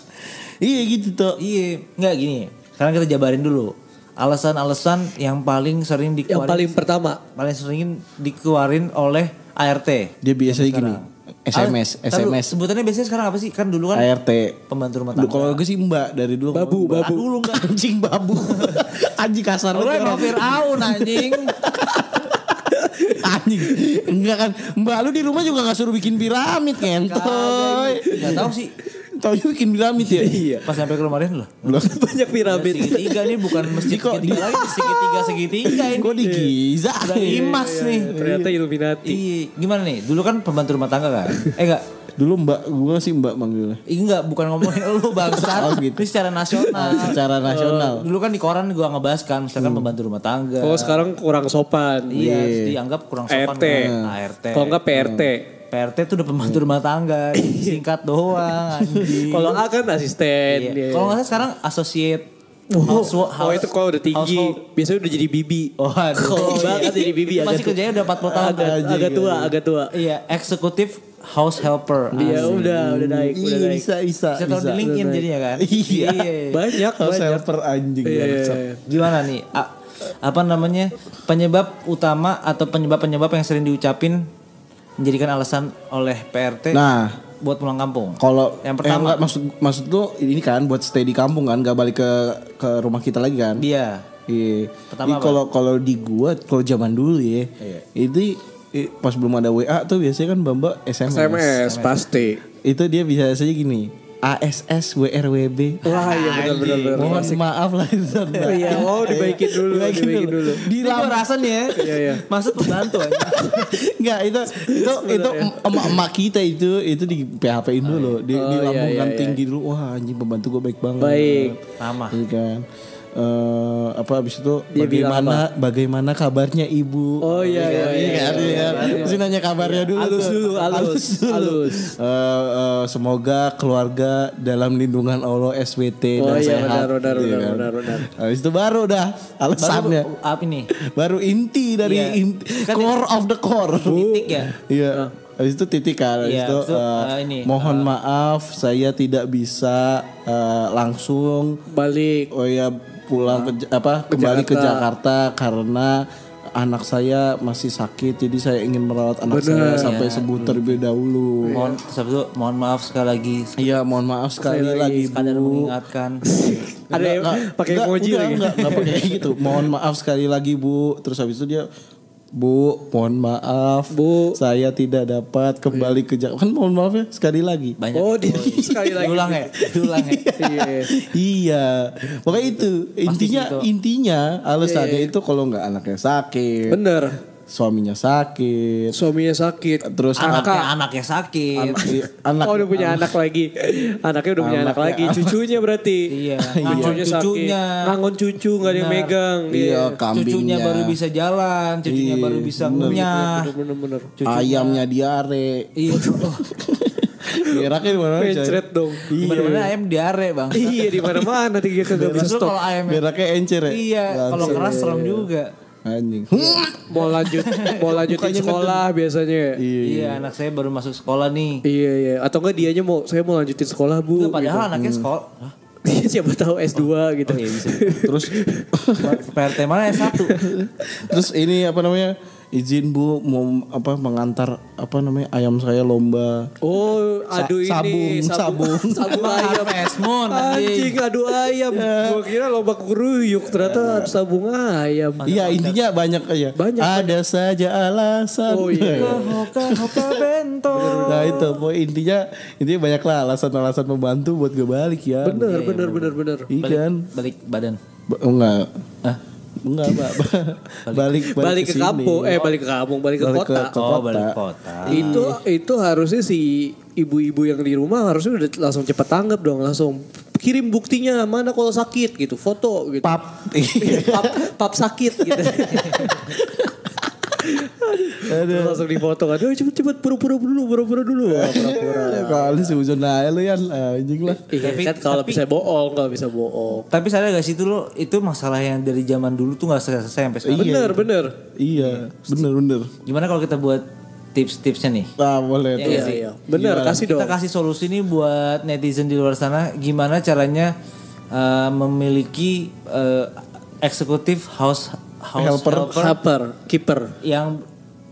Iya gitu tuh. Iya, nggak gini. Sekarang kita jabarin dulu. Alasan-alasan yang paling sering Yang dikeluarin paling pertama. paling sering dikeluarin oleh ART. Dia biasanya gini. SMS, Ah, taruh, SMS, Sebutannya biasanya sekarang apa sih? Kan dulu kan ART. pembantu rumah tangga. Kalau gue sih mbak dari dulu. Babu, Mbak. babu. Dulu enggak anjing babu. anjing kasar Lu banget. emang Fir'aun anjing. Anjing. Enggak kan. Mbak lu di rumah juga gak suruh bikin piramid kentoy. Gak tahu sih. Tahu bikin piramid ya? Iya. Pas sampai ke kemarin loh. Banyak piramid. Segitiga nih bukan masjid Kok segitiga lagi, segitiga segitiga ini. Kok di Giza? Udah imas nih. Ternyata Illuminati. Iya, gimana nih? Dulu kan pembantu rumah tangga kan? Eh enggak, Dulu mbak, gue sih mbak manggilnya. Ih, enggak bukan ngomongin lu bangsat. Oh, gitu. Ini secara nasional. Secara nasional. Dulu kan di koran gua ngebahas kan, misalkan pembantu rumah tangga. Oh sekarang kurang sopan. Iya, terus dianggap kurang sopan ART. kan. ART. Kalau enggak PRT. PRT tuh udah pembantu rumah tangga, singkat doang anjing. Kalau A kan asisten. Iya. Iya. Kalau nggak salah sekarang associate Oh, household- oh itu kalau udah tinggi. household- Biasanya udah jadi bibi. Oh, aduh. Banget jadi bibi. Masih agak kerjanya udah 40 tahun. Agak, agak tua, agak tua. Iya, eksekutif house helper. Iya udah, udah naik, udah Iya, naik. bisa, bisa. Bisa tahu di LinkedIn jadinya kan? Iya. Banyak, House banyak. helper anjing. Iya, iya, iya. Gimana nih? A- apa namanya? Penyebab utama atau penyebab-penyebab yang sering diucapin menjadikan alasan oleh PRT Nah, buat pulang kampung. kalau Yang pertama. eh, enggak, maksud maksud lu ini kan buat stay di kampung kan, gak balik ke ke rumah kita lagi kan? Dia Iya. Pertama kalau kalau di gua kalau zaman dulu ya, itu eh, pas belum ada WA tuh biasanya kan Bamba SMS. SMS pasti. Itu dia bisa saja gini. ASS WRWB. Wah iya benar benar benar. Mohon maaf lah itu. Oh iya, oh dibaikin dulu, dibaikin dulu. Di nih ya. Iya, iya. Maksud pembantu aja. Enggak itu itu itu emak-emak kita itu itu di PHP-in dulu, di, Oh, iya, dilambungkan iya, iya. tinggi dulu. Wah, anjing pembantu gue baik banget. Baik. Ramah. Iya kan. Eh, apa habis itu Dia bagaimana bagaimana kabarnya ibu? Oh iya iya iya. kan, iya kan. Mesti nanya kabarnya dulu. Halus tuh. dulu, halus, dulu. halus. Eh, eh, semoga keluarga dalam lindungan Allah SWT Oh dan iya, sehat. benar, benar, Iya benar, kan. benar, benar. Habis itu baru dah alasannya. Baru apa ini? Baru inti dari Iya. inti, Kan core of the core. Titik ya. Iya. Habis itu titik kan. Habis Iya, itu, itu, eh, eh, ini, mohon maaf saya tidak bisa eh, langsung Balik. oh ya pulang ke apa kembali ke Jakarta karena anak saya masih sakit jadi saya ingin merawat anak saya sampai sembuh terlebih dahulu. Mohon, itu mohon maaf sekali lagi. Iya, mohon maaf sekali lagi Sekadar Bu. mengingatkan. Ada pakai emoji enggak, lagi. Enggak, enggak pakai kayak gitu. Mohon maaf sekali lagi Bu. Terus habis itu dia Bu, mohon maaf. Bu. Saya tidak dapat kembali ke Jakarta. Kan mohon maaf ya sekali lagi. Banyak. Oh, di sekali lagi. Diulang ya, diulang ya. Iya. iya. Pokoknya itu intinya situ. intinya alasannya itu kalau nggak anaknya sakit, Bener. Suaminya sakit, Suaminya sakit. terus Anaknya, Angka. anaknya sakit. anak, anak oh udah punya anak lagi. Anaknya udah punya anak lagi. Cucunya berarti. Iya, ngangon Cucunya sakit. cucunya. Ngangon cucu gak ada yang megang. iya kambingnya, Cucunya baru bisa jalan, cucunya Iya, baru bisa bener. ngunyah. Ayamnya diare. Iya. Beraknya di mana? Pencret dong. Bener-bener ayam diare bang. Iya di mana-mana dia kagak bisa stop. kalau ayam Beraknya encer ya? Iya, kalau keras serem juga. Anjing. Mau lanjut mau lanjutin sekolah biasanya. iya. Iya, anak saya baru masuk sekolah nih. Iya iya. Atau enggak dianya mau saya mau lanjutin sekolah bu. Enggak, padahal anaknya sekolah. Hah? Gitu. Siapa tahu S2 gitu. Oh iya bisa. Terus PRT mana S1? terus ini apa namanya? Izin Bu mau apa mengantar apa namanya ayam saya lomba. Oh, adu ini sabung, sabung. sabung ayam. Moon, anjing. Anjing adu ayam. Gua kira lomba keruyuk ternyata sabung ayam. Iya intinya banyak aja. Banyak, Ada saja alasan. Oh, iya. Hoka hoka bento. Nah itu pokoknya intinya intinya banyak lah alasan-alasan membantu buat gue balik ya. Bener bener bener bener. Iya Balik, kan? balik badan. Ba- enggak. Ah, Enggak, Mbak. balik Balik ke sini. kampung, eh balik ke kampung, balik ke Balik kota. ke oh kota. balik kota. Itu itu harusnya si ibu-ibu yang di rumah harusnya udah langsung cepet tanggap dong, langsung kirim buktinya mana kalau sakit gitu, foto gitu. Pap. pap, pap sakit gitu. Terus langsung difoto kan. "Eh, cepet cepet pura-pura dulu, pura-pura dulu. Pura-pura. Kali seujon aja lu Yan. Anjing lah. Iya Tapi- kan kalau bisa bohong, nggak bisa bohong. Tapi sadar gak sih itu lo itu masalah yang dari zaman dulu tuh gak selesai sampai sekarang. Bener bener. Iya, bener bener. Gimana kalau kita buat tips-tipsnya nih? Nah, boleh tuh. Iya iya. Bener kasih dong. Kita kasih solusi nih buat netizen di luar sana gimana caranya eh, memiliki eh, eksekutif house house Helper. helper, Harper, keeper, yang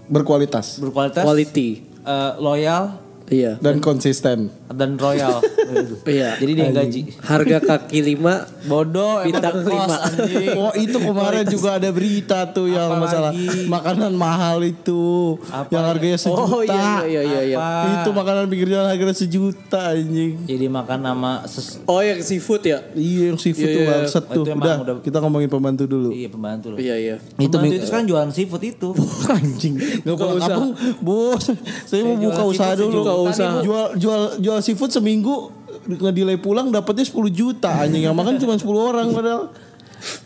Berkualitas berkualitas, quality. eh, loyal Iya. dan konsisten. dan royal. Iya. Jadi dia gaji. Harga kaki lima Bodoh Bintang lima. anjing. Oh itu kemarin juga ada berita tuh yang Apalagi? masalah makanan mahal itu Apa? yang harganya sejuta. Oh iya iya iya iya. Apa? Itu makanan pinggir jalan harganya sejuta anjing. Jadi makan nama ses Oh yang seafood ya? Iya yang seafood Iya, tuh iya. bangsat Oh, tuh. Udah, udah- kita ngomongin pembantu dulu. iya pembantu loh. Iya iya. Itu Pembantu itu sekarang jualan seafood itu. Anjing. Gak pulang kampung. Bos, saya mau buka usaha dulu. Buka usaha. Jual jual jual seafood seminggu ngedilai pulang dapatnya 10 juta anjing yang makan cuma 10 orang padahal.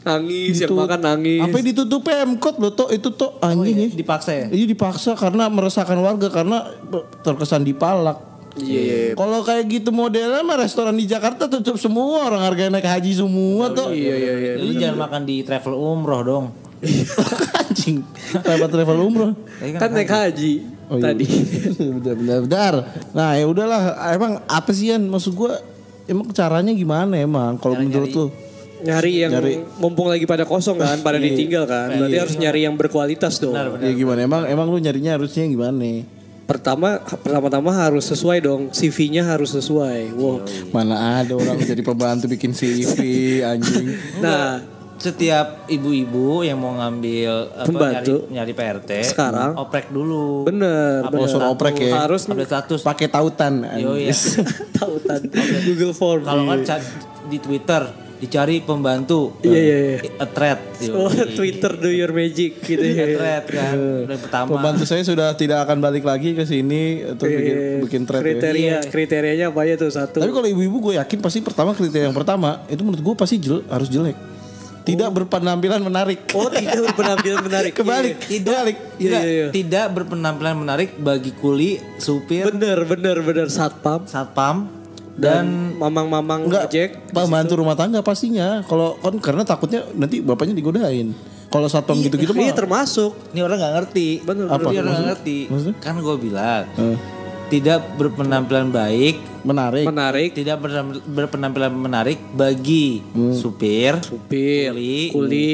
Nangis yang Itu- makan nangis. Apa ditutup Pemkot loh toh itu toh anjing ya. Dipaksa ya? Iya dipaksa karena meresahkan warga karena terkesan dipalak. Iya iya. iya. Kalau kayak gitu modelnya mah restoran di Jakarta tutup semua orang harganya naik haji semua tuh. Iya iya iya. Lu jangan makan di travel umroh dong. Anjing. Travel umroh. Tadi Kan naik haji Oh, iya. tadi. benar benar benar. Nah, ya udahlah. Emang apa sih Yan? Maksud gua emang caranya gimana emang kalau menurut lu? Nyari yang mumpung lagi pada kosong kan, pada ditinggal kan. Berarti harus nyari yang berkualitas dong. Ya gimana? Emang emang lu nyarinya harusnya gimana? Pertama pertama-tama harus sesuai dong. CV-nya harus sesuai. Wow. Mana ada orang jadi pembantu bikin CV anjing. Nah, Setiap ibu-ibu yang mau ngambil apa, Pembantu. nyari, nyari PRT Sekarang. oprek dulu. bener. Oh, suruh oprek ya. Harus Update status. Pakai tautan. Yo anjing. ya. tautan Google Form. Kalau kan ca- di Twitter dicari pembantu. Iya, iya, iya. A thread. Yo, Oh, Twitter do your magic gitu A ya. thread kan. Udah pertama. Pembantu saya sudah tidak akan balik lagi ke sini untuk bikin bikin thread ya. Kriteria, kriterianya apa aja tuh satu. Tapi kalau ibu-ibu gue yakin pasti pertama kriteria yang pertama itu menurut gue pasti jel, harus jelek. Tidak berpenampilan menarik. Oh tidak berpenampilan menarik. Kebalik, kebalik. Iya, tidak, iya, iya. tidak berpenampilan menarik bagi kuli, supir, Bener bener bener satpam satpam dan mamang-mamang Enggak, ojek. pembantu rumah tangga pastinya. Kalau kan karena takutnya nanti bapaknya digodain. Kalau satpam gitu-gitu Iya mah termasuk. Ini orang nggak ngerti. Bener, Apa? Ini orang nggak ngerti. Maksudnya? Kan gue bilang eh, tidak berpenampilan baik, menarik. Menarik. tidak berpenam- berpenampilan menarik bagi Hmm. supir, Supir, Kuli. kuli.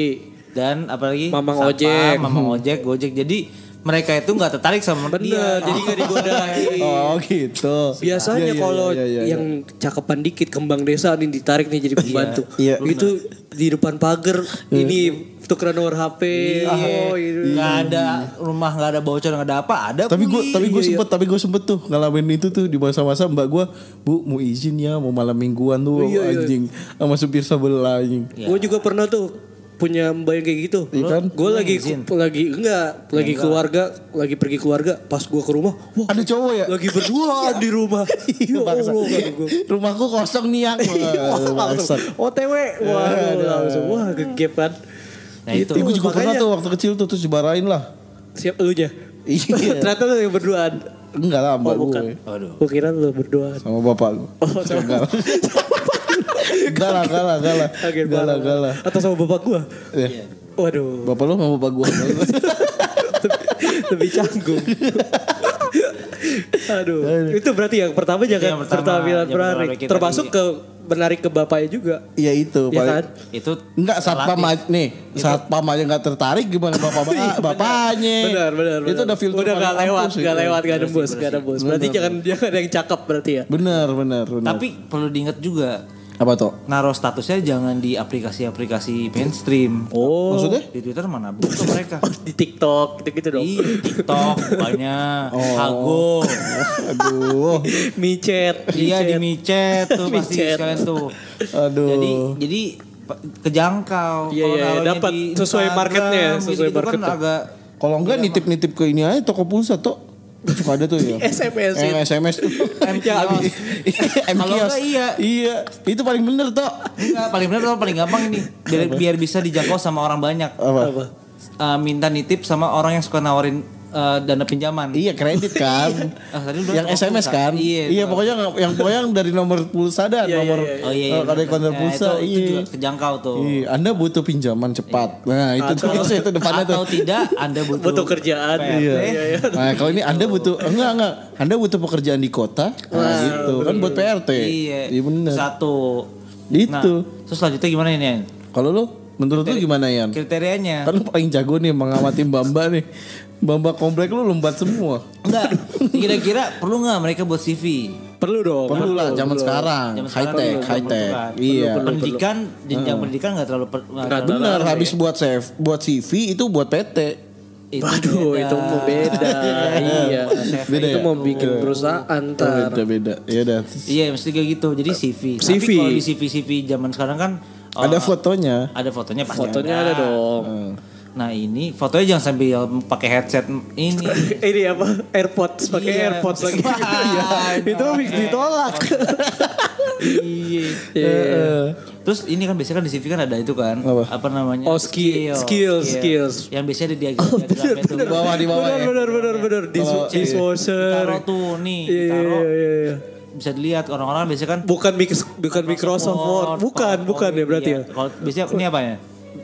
dan apalagi Mamang satpam, ojek. mamang ojek, gojek. Jadi mereka itu nggak tertarik sama Bener, dia. jadi gak digodain. Oh gitu. Biasanya Iya, iya, kalau iya, iya, iya. yang cakepan dikit kembang desa nih ditarik nih jadi pembantu. Iya. Itu di depan pagar ini tukeran nomor HP. Oh, itu. Nggak ada rumah, nggak ada bocor, nggak ada apa, ada. Tapi gue tapi gue sempet tapi gue sempet tuh ngalamin itu tuh di masa-masa mbak gue bu mau izin ya mau malam mingguan tuh Iya, iya. anjing sama supir sebelah anjing. Gue juga pernah tuh punya mbak yang kayak gitu. Iya kan? Gue lagi lagi enggak, lagi keluarga, lagi pergi keluarga, pas gue ke rumah, wah Ada cowok ya? lagi berdua di rumah. Iya, Ya. Allah. Rumahku kosong nih yang. OTW. Wah, langsung wah gegep kan. Nah itu. Gue juga pernah tuh waktu kecil tuh terus dibarain lah. Siap lu nya. Iya. Ternyata lu yang berduaan. Enggak lah mbak Oh, bukan. gue. Aduh. Gue kira lu berduaan. Sama bapak gue. Oh, sama Enggak lah. Enggak lah, enggak lah, enggak lah. Oke, Enggak lah, enggak lah. Atau sama bapak gua. Iya. Waduh, Bapak lu sama bapak gue. lebih canggung. Aduh, itu berarti yang pertama jangan yang pertama, pertampilan yang menarik. Termasuk ke menarik ke bapaknya juga. Iya itu. Ya kan? Itu Enggak saat pam aja- nih saat pam aja nggak tertarik gimana bapak bapaknya Benar, benar, itu benar. udah filter Udah paling gak lewat, ampuh sih. gak lewat, gak nembus, gak nembus. Berarti jangan jangan ada yang cakep berarti ya. bener bener bener Tapi perlu diingat juga apa tuh naruh statusnya jangan di aplikasi-aplikasi mainstream. Oh, maksudnya Di Twitter mana butuh mereka. di TikTok gitu-gitu dong. Iya, di TikTok banyak, Hago, aduh Micet, iya di micet. tuh pasti Micet. sekalian tuh. aduh Jadi jadi kejangkau. Iya, iya, dapat sesuai marketnya, sesuai gitu-gitu marketnya. Kan agak kalau enggak nitip nitip ke ini aja toko pulsa tuh suka ada tuh ya SMS -in. SMS tuh M Ya, kios. M Kalau kios. enggak iya. iya itu paling bener tuh Enggak, paling benar atau paling gampang ini. Biar, biar bisa dijangkau sama orang banyak. apa? Eh, minta nitip sama orang yang suka nawarin eh, dana pinjaman. Iya kredit kan. Ah, tadi yang SMS pulsa. kan. Iya, Iya pokoknya yang pokoknya yang dari nomor pulsa dan Iya, iya, nomor iya. Oh iya, eh, iya. dari konter Ya, pulsa. itu, itu iya. juga kejangkau tuh. Iya, Anda butuh pinjaman cepat. Nah, itu tuh biasanya itu depannya tuh. Atau tidak Anda butuh, Butuh kerjaan. Iya. Nah, kalau ini Anda butuh enggak enggak. Anda butuh pekerjaan di kota. Nah, gitu. Kan buat PRT. Iya. Iya bener. Satu. Itu. Nah, terus selanjutnya gimana ini? Yan? Kalau lu menurut lu gimana Yan? Kriterianya. Kan lu paling jago nih mengamati Mbak-mbak nih. Mbak-mbak komplek lu lombat semua. Enggak. Kira-kira perlu nggak mereka buat CV? Perlu dong. Perlu lah zaman sekarang. Zaman High sekarang tech, perlu, high tech. perlu? Iya. pendidikan, jenjang pendidikan nggak terlalu per, terlalu- Bener, habis buat save, buat CV itu buat PT. itu Waduh, beda. itu mau beda. iya. Beda itu ya? mau bikin perusahaan ntar. Beda beda. Ya udah. Iya, mesti kayak gitu. Jadi CV. CV. Tapi kalau di CV CV zaman sekarang kan oh, Ada fotonya. ada fotonya pasti Fotonya ada dong. Nah ini fotonya jangan sambil pakai headset ini. Ini apa? AirPods pakai Iya. AirPods lagi. Iya. itu habis ditolak. Iya. Iya. Terus ini kan biasanya kan di CV kan ada itu kan Apa? namanya? Oh, skill- skills, skills. Yang biasanya ada diagram diagramnya tuh. Di bawah di bawah Benar ya. benar benar benar Dis- dishwasher. Taruh tuh nih, Iya, taruh. iya, iya, iya. Bisa dilihat orang-orang biasanya kan Bukan mix, bukan Microsoft Word, bukan, bukan ya berarti ya. Iya. Kalau biasanya ini apa ya?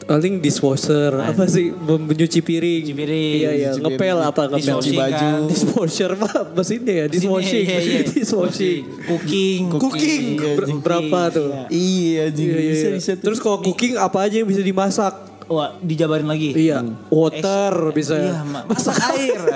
Paling dishwasher, apa sih menyuci piring. Cuci piring. Iya iya, Cuci ngepel piring. apa ngepel Dishwashing baju. kan. Dishwasher mah mesinnya ya, dishwashing. Iya, iya. Dishwashing. Cooking. Cooking. Iya, Ber- berapa tuh? Iya, anjing. Iya, iya, bisa iya. bisa tuh. Terus kalau cooking apa aja yang bisa dimasak? Wah, dijabarin lagi. Iya, water bisa. Iya, ma- masak air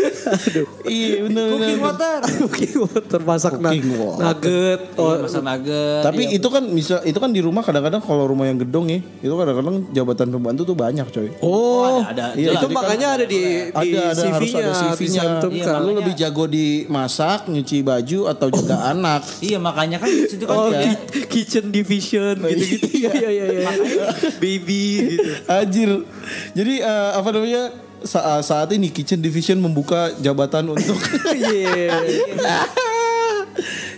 anjing. Iya, benar benar. Cooking water. Cooking water masak na- Cooking water. nugget. Oh, Oh, masak nugget. Tapi iya. itu kan bisa itu kan di rumah kadang-kadang kalau rumah yang gedong ya, itu kadang-kadang jabatan pembantu tuh banyak, coy. Oh, ada, ada. Iya, itu kan makanya ada di, di ada ada harus CV-nya, ada CV-nya. dicantumkan. Lu lebih jago di masak, nyuci baju atau jaga anak. Iya, makanya kan di situ kan Oh, juga- ki- kitchen division gitu-gitu. Iya iya iya. Baby gitu. Anjir. Jadi eh, apa namanya? Sa- saat ini Kitchen Division membuka jabatan untuk Iya.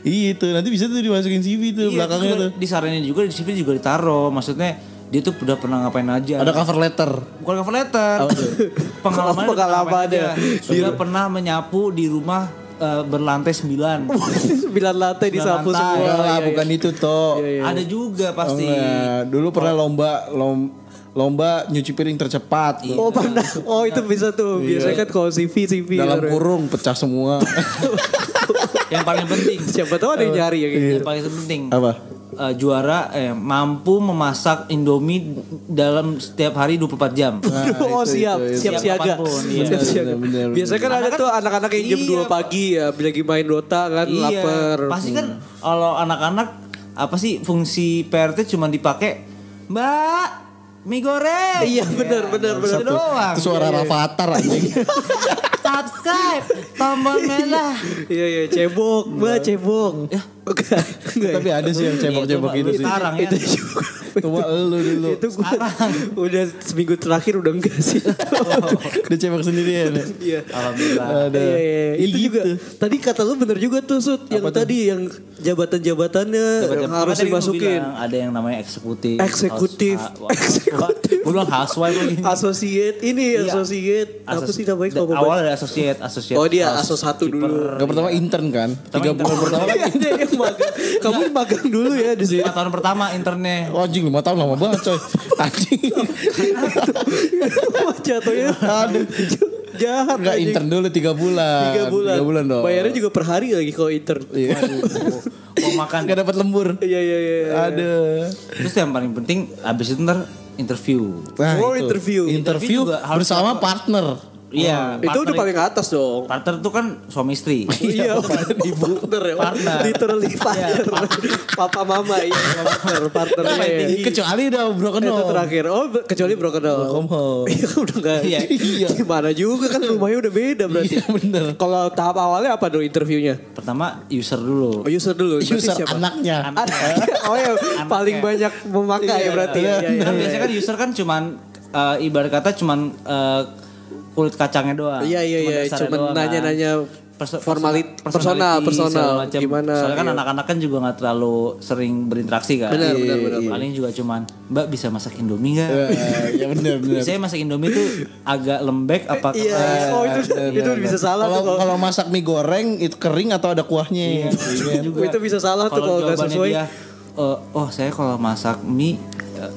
itu nanti bisa tuh dimasukin CV tuh Iya, belakangnya tuh. juga Disaranin juga di CV juga ditaruh. Maksudnya dia tuh udah pernah ngapain aja. Ada cover letter. Bukan cover letter. Pengalaman Pengalamannya. Sudah pernah menyapu di rumah eh, berlantai sembilan. Sembilan lantai disapu semua. Enggak Iya, bukan itu toh. Iya, iya. Ada juga Oh, pasti. enggak. Dulu pernah lomba lom- lomba nyuci piring tercepat. Oh pernah. Oh itu bisa tuh. Biasanya kan kalau CV CV. Dalam baru. kurung pecah semua. Yang paling penting. Siapa tahu ada yang nyari ya gitu. Yang paling penting. apa? eh, juara eh, mampu memasak Indomie dalam setiap hari 24 jam. oh siap, siap Siap siaga. iya. Siap siaga. Bener, bener, Biasanya kan ada Karena kan- tuh anak-anak yang jam Iya, 2 pagi ya, lagi main Dota kan, lapar. Pasti kan kalau anak-anak apa sih fungsi PRT cuma dipakai Mbak mie goreng. Iya benar benar benar. Itu doang. Itu suara Rafathar anjing. Subscribe tombol merah. Iya iya cebok, mbak cebok. Ya. Tapi ada sih yang cebok-cebok Iya, gitu sih. Sekarang ya. Itu juga. Coba lu dulu. Itu gua udah seminggu terakhir udah enggak sih. Dia cebok sendirian. ya? Iya. Alhamdulillah. Ada. Iya, iya, iya. Itu juga. gitu. Tadi kata lu bener juga tuh Sud. Yang tadi yang jabatan-jabatannya yang harus dimasukin. ada yang namanya eksekutif. Eksekutif. Eksekutif. Gue bilang housewife lagi. Associate ini Iya. associate apa sih namanya Awal ada associate, associate. Oh dia house aso satu dulu. Gak pertama intern kan? Tiga intern. bulan pertama kan Ada yang magang. Kamu magang dulu ya di sini. Lima tahun pertama internnya. Oh anjing 5 tahun lama banget coy. Anjing. Jatuhnya aduh jahat Enggak intern dulu 3 bulan. Tiga bulan. Tiga bulan dong. Bayarnya juga per hari lagi kalau intern. Iya. Mau makan. Gak dapat lembur. Iya iya iya. Aduh. Terus yang paling penting abis itu ntar interview. Nah, Oh, itu. interview. Interview Interview bersama partner. Iya. Itu udah paling atas dong. Partner tuh kan suami istri. Iya, partner ya. Partner. Literally partner. Papa mama iya partner, partner. Nah, iya, iya. Kecuali udah broken Itu home. terakhir. Oh, kecuali broken home. Broken home. Iya, udah enggak. Iya. Iya. Gimana juga kan rumahnya udah beda berarti. Iya bener. Kalau tahap awalnya apa dong interviewnya? Pertama user dulu. Oh, user dulu. Berarti User siapa? anaknya. Anak. oh ya, paling banyak memakai Iya, berarti. iya, ya. Iya, Kan iya. biasanya kan user kan cuman eh, ibarat kata cuman eh, kulit kacangnya doang. Iya iya iya, cuman doang kan. nanya-nanya Perso- formalit personal personal macam. gimana. Soalnya kan iya. anak-anak kan juga nggak terlalu sering berinteraksi kan. Benar, benar, benar, Paling juga cuman Mbak bisa masak Indomie nggak? Eh, Ya bener bener. Saya masak Indomie tuh agak lembek apa Iya, iya. oh itu itu bisa salah Kalau tuh kalau kalau masak mie goreng itu kering atau ada kuahnya. Iya. Oh, itu bisa salah tuh kalau nggak jawabannya sesuai. dia eh, oh saya kalau masak mie eh,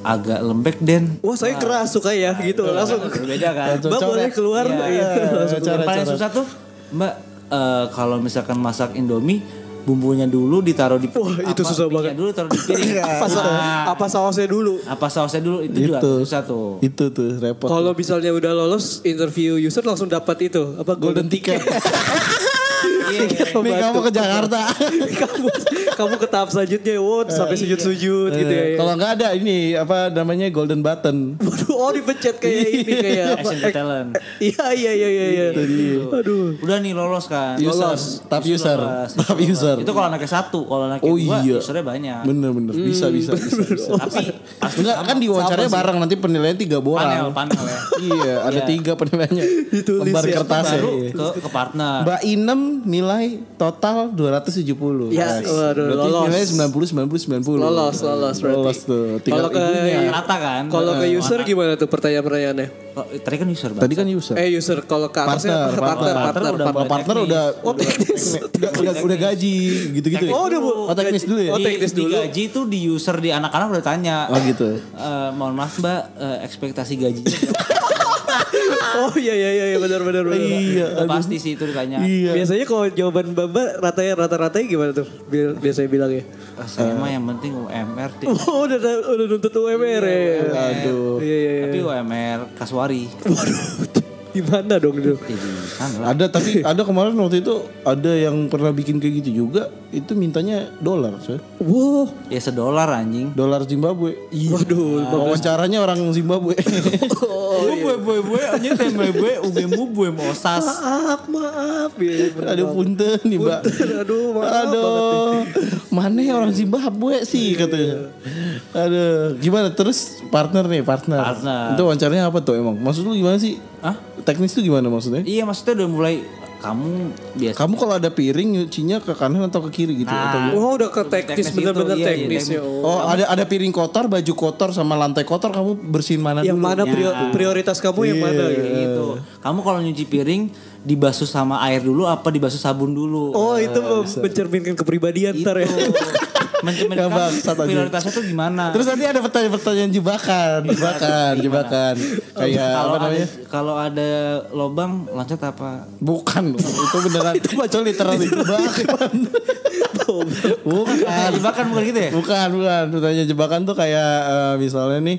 agak lembek den. Wah saya keras suka ya gitu langsung. Beda kan? Mbak boleh keluar. Iya. Iya, langsung Yang Cara- paling cara. susah tuh Mbak eh, kalau misalkan masak Indomie bumbunya dulu ditaruh di Wah, itu apa, susah banget. dulu taruh di piring. apa, sa- Nah, apa sausnya dulu? apa sausnya dulu itu, juga Itu. susah tuh. Itu tuh repot. Kalau misalnya udah lolos interview user langsung dapat itu apa golden ticket. Iya, iya. Nih kamu ke Jakarta. kamu kamu ke tahap selanjutnya, wow sampai sujud-sujud gitu ya. Kalau nggak ada ini apa namanya golden button. Waduh, oh dipencet kayak ini kayak apa? Talent. Iya iya iya iya. iya. Aduh. Udah nih lolos kan. User, tahap user, lolos. tahap user. Itu kalau anaknya satu, kalau anaknya Oh dua iya. usernya banyak. Bener bener bisa bisa bisa. bisa. Tapi Enggak kan diwawancara bareng nanti penilaiannya tiga panel orang. panel ya. iya, ada Iya. tiga penilaiannya. Ditulis Lembar ya. kertasnya. Baru iya. ke, ke partner. Mbak Inem nilai total 270. Ya, Guys. waduh, Berarti lolos. nilai 90 90 90. Lolos, lolos berarti. Lolos tuh. Tinggal Kalau ke rata kan. kalau ke Eh, user anak. gimana tuh pertanyaan-pertanyaannya? Oh, tadi kan user Tadi kan user. Eh user kalau ke Partner, partner, partner, partner. partner, udah Kalau mulai partner teknis. udah Oh teknis. udah udah, udah gaji gitu-gitu ya. Oh udah bu. Oh, teknis dulu ya? Oh Di- teknis di, dulu. gaji tuh di user di anak-anak udah tanya. Oh gitu. Eh, mohon maaf mbak, eh, ekspektasi gajinya Oh iya iya iya iya, benar benar benar. Iya. udah pasti sih itu ditanya. Iya. Biasanya kalau jawaban Bamba ratanya rata-ratanya gimana tuh? Bi- Biasanya bilangnya. Ah, saya mah yang penting UMR deh. Oh udah udah nuntut UMR ya. Aduh. Iya iya iya. Tapi UMR Kaswari. Waduh. Gimana dong itu? Kan. Ada tapi ada kemarin waktu itu ada yang pernah bikin kayak gitu juga itu mintanya dolar coy. Wow. Ya sedolar anjing. Dolar Zimbabwe. Waduh. Wawancaranya orang Zimbabwe. Oh, iya. Bue bue bue anjing teh bue bue ugemu bue osas. Maaf maaf. Iya, bener Aduh punten nih mbak. Aduh maaf. Aduh, mana ya orang Zimbabwe sih katanya. Aduh, gimana terus partner nih partner. Partner. Itu wawancaranya apa tuh emang? Maksud lu gimana sih? Hah? Teknis tuh gimana maksudnya? Iya maksudnya udah mulai kamu biasa. Kamu kalau ada piring nyucinya ke kanan atau ke kiri gitu? Atau Nah, Wah udah ke teknis Teknis itu, bener-bener iya, iya, teknis ya. teknis. Oh. Oh ada ada piring kotor, baju kotor sama lantai kotor kamu bersihin mana Yang dulu? mana prior- prioritas kamu yang mana gitu? Gitu. Kamu kalau nyuci piring dibasuh sama air dulu apa dibasuh sabun dulu? Oh itu mencerminkan kepribadian ntar ya. Aja. prioritasnya tuh gimana? Terus nanti ada pertanyaan-pertanyaan jebakan, jebakan, jebakan. Kayak kalau apa namanya? kalau ada lobang loncat apa? Bukan, itu beneran. itu macam literal jebakan. Bukan. Jebakan bukan gitu ya? Bukan, bukan. Pertanyaan jebakan tuh kayak eh, misalnya nih,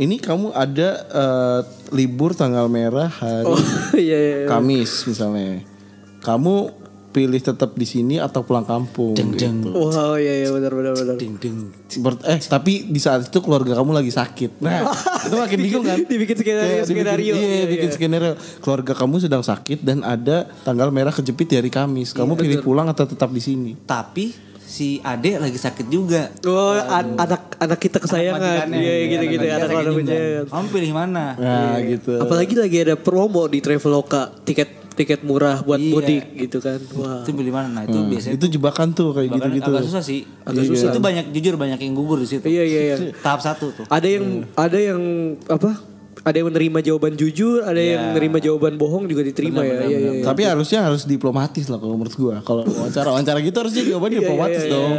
ini kamu ada eh, libur tanggal merah hari Oh iya iya. iya. Kamis misalnya. Kamu pilih tetap di sini atau pulang kampung? gitu. Wow iya iya benar benar benar. Ding ding. Ber- eh tapi di saat itu keluarga kamu lagi sakit. Nah, itu makin bingung kan? Dibikin skenario Kayak dibikin- skenario. Iya, bikin skenario. Keluarga kamu sedang sakit dan ada tanggal merah kejepit di hari Kamis. Kamu pilih pulang atau tetap di sini? Tapi si Ade lagi sakit juga. Oh an- anak anak kita kesayangan. Iya Iya, gitu gitu anak anak. Kamu pilih mana? Nah, gitu. Apalagi lagi ada promo di Traveloka tiket tiket murah buat Iya. mudik gitu kan. Wah. Itu pilih mana? Nah itu biasanya Itu jebakan tuh kayak gitu-gitu. agak susah sih. Agak susah. Itu banyak jujur banyak yang gugur di situ. Iya iya iya. Tahap satu tuh. Ada yang ada yang apa? Ada yang menerima jawaban jujur, ada yang menerima jawaban bohong juga diterima ya. Iya iya. iya. Tapi harusnya harus diplomatis lah kalau menurut gua. Kalau wawancara wawancara gitu harusnya jawabannya diplomatis dong.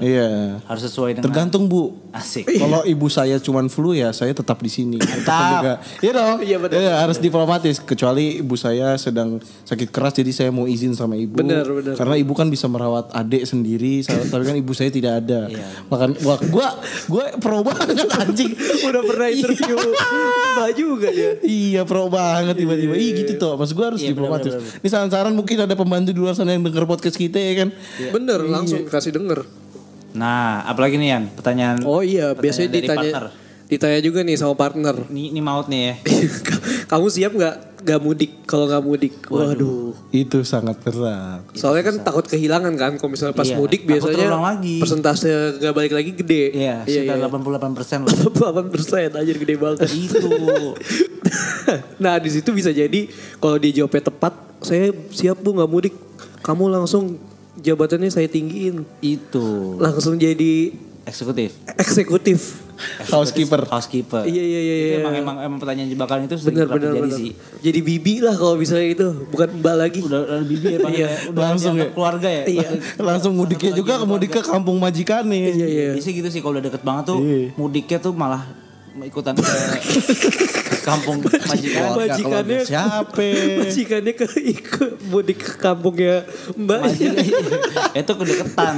Iya. Harus sesuai dengan Tergantung Bu. asik. Kalau ibu saya cuman flu ya saya tetap di sini. Mantap. Iya dong. Iya, betul. Iya, harus diplomatis kecuali ibu saya sedang sakit keras jadi saya mau izin sama ibu. Benar, benar. Karena ibu kan bisa merawat adik sendiri tapi kan ibu saya tidak ada. Makan gua gua gua pro banget anjing. Udah pernah interview Mbak juga dia. Iya pro banget tiba-tiba. Ih gitu tuh. Maksud gue harus diplomatis. Ini saran-saran mungkin ada pembantu di luar sana yang denger podcast kita ya kan. Bener, langsung kasih denger. Nah, apalagi nih Yan? Pertanyaan. Oh iya, biasanya dari ditanya partner. ditanya juga nih sama partner. Ini, ini maut nih ya. Kamu siap nggak nggak mudik? Kalau nggak mudik, waduh. Itu sangat berat. Soalnya kan takut kehilangan kan. Kalau misalnya pas Iya, mudik biasanya lagi. persentase nggak balik lagi gede. Iya, sekitar 88 persen lah. 8 persen aja gede banget. Itu. nah di situ bisa jadi kalau dia jawabnya tepat, saya siap bu nggak mudik. Kamu langsung jabatannya saya tinggiin, Itu. langsung jadi Eksekutif. eksekutif. Housekeeper. Housekeeper. Iya iya iya. Itu iya. emang, emang, emang pertanyaan jebakan itu sering Bener terjadi bener. sih. Jadi bibi lah kalau misalnya itu, bukan mbak lagi. Udah, udah bibi ya panggilnya. Udah Langsung ya? keluarga ya. Iya. Langsung mudiknya juga mudik ke kampung majikan nih. Iya iya. Biasanya gitu sih kalau udah deket banget tuh Iya. mudiknya tuh malah ikutan ke, kampung majikan. Majikannya- siapa? Majikannya ke ikut mudik ke kampungnya mbak. itu kedeketan.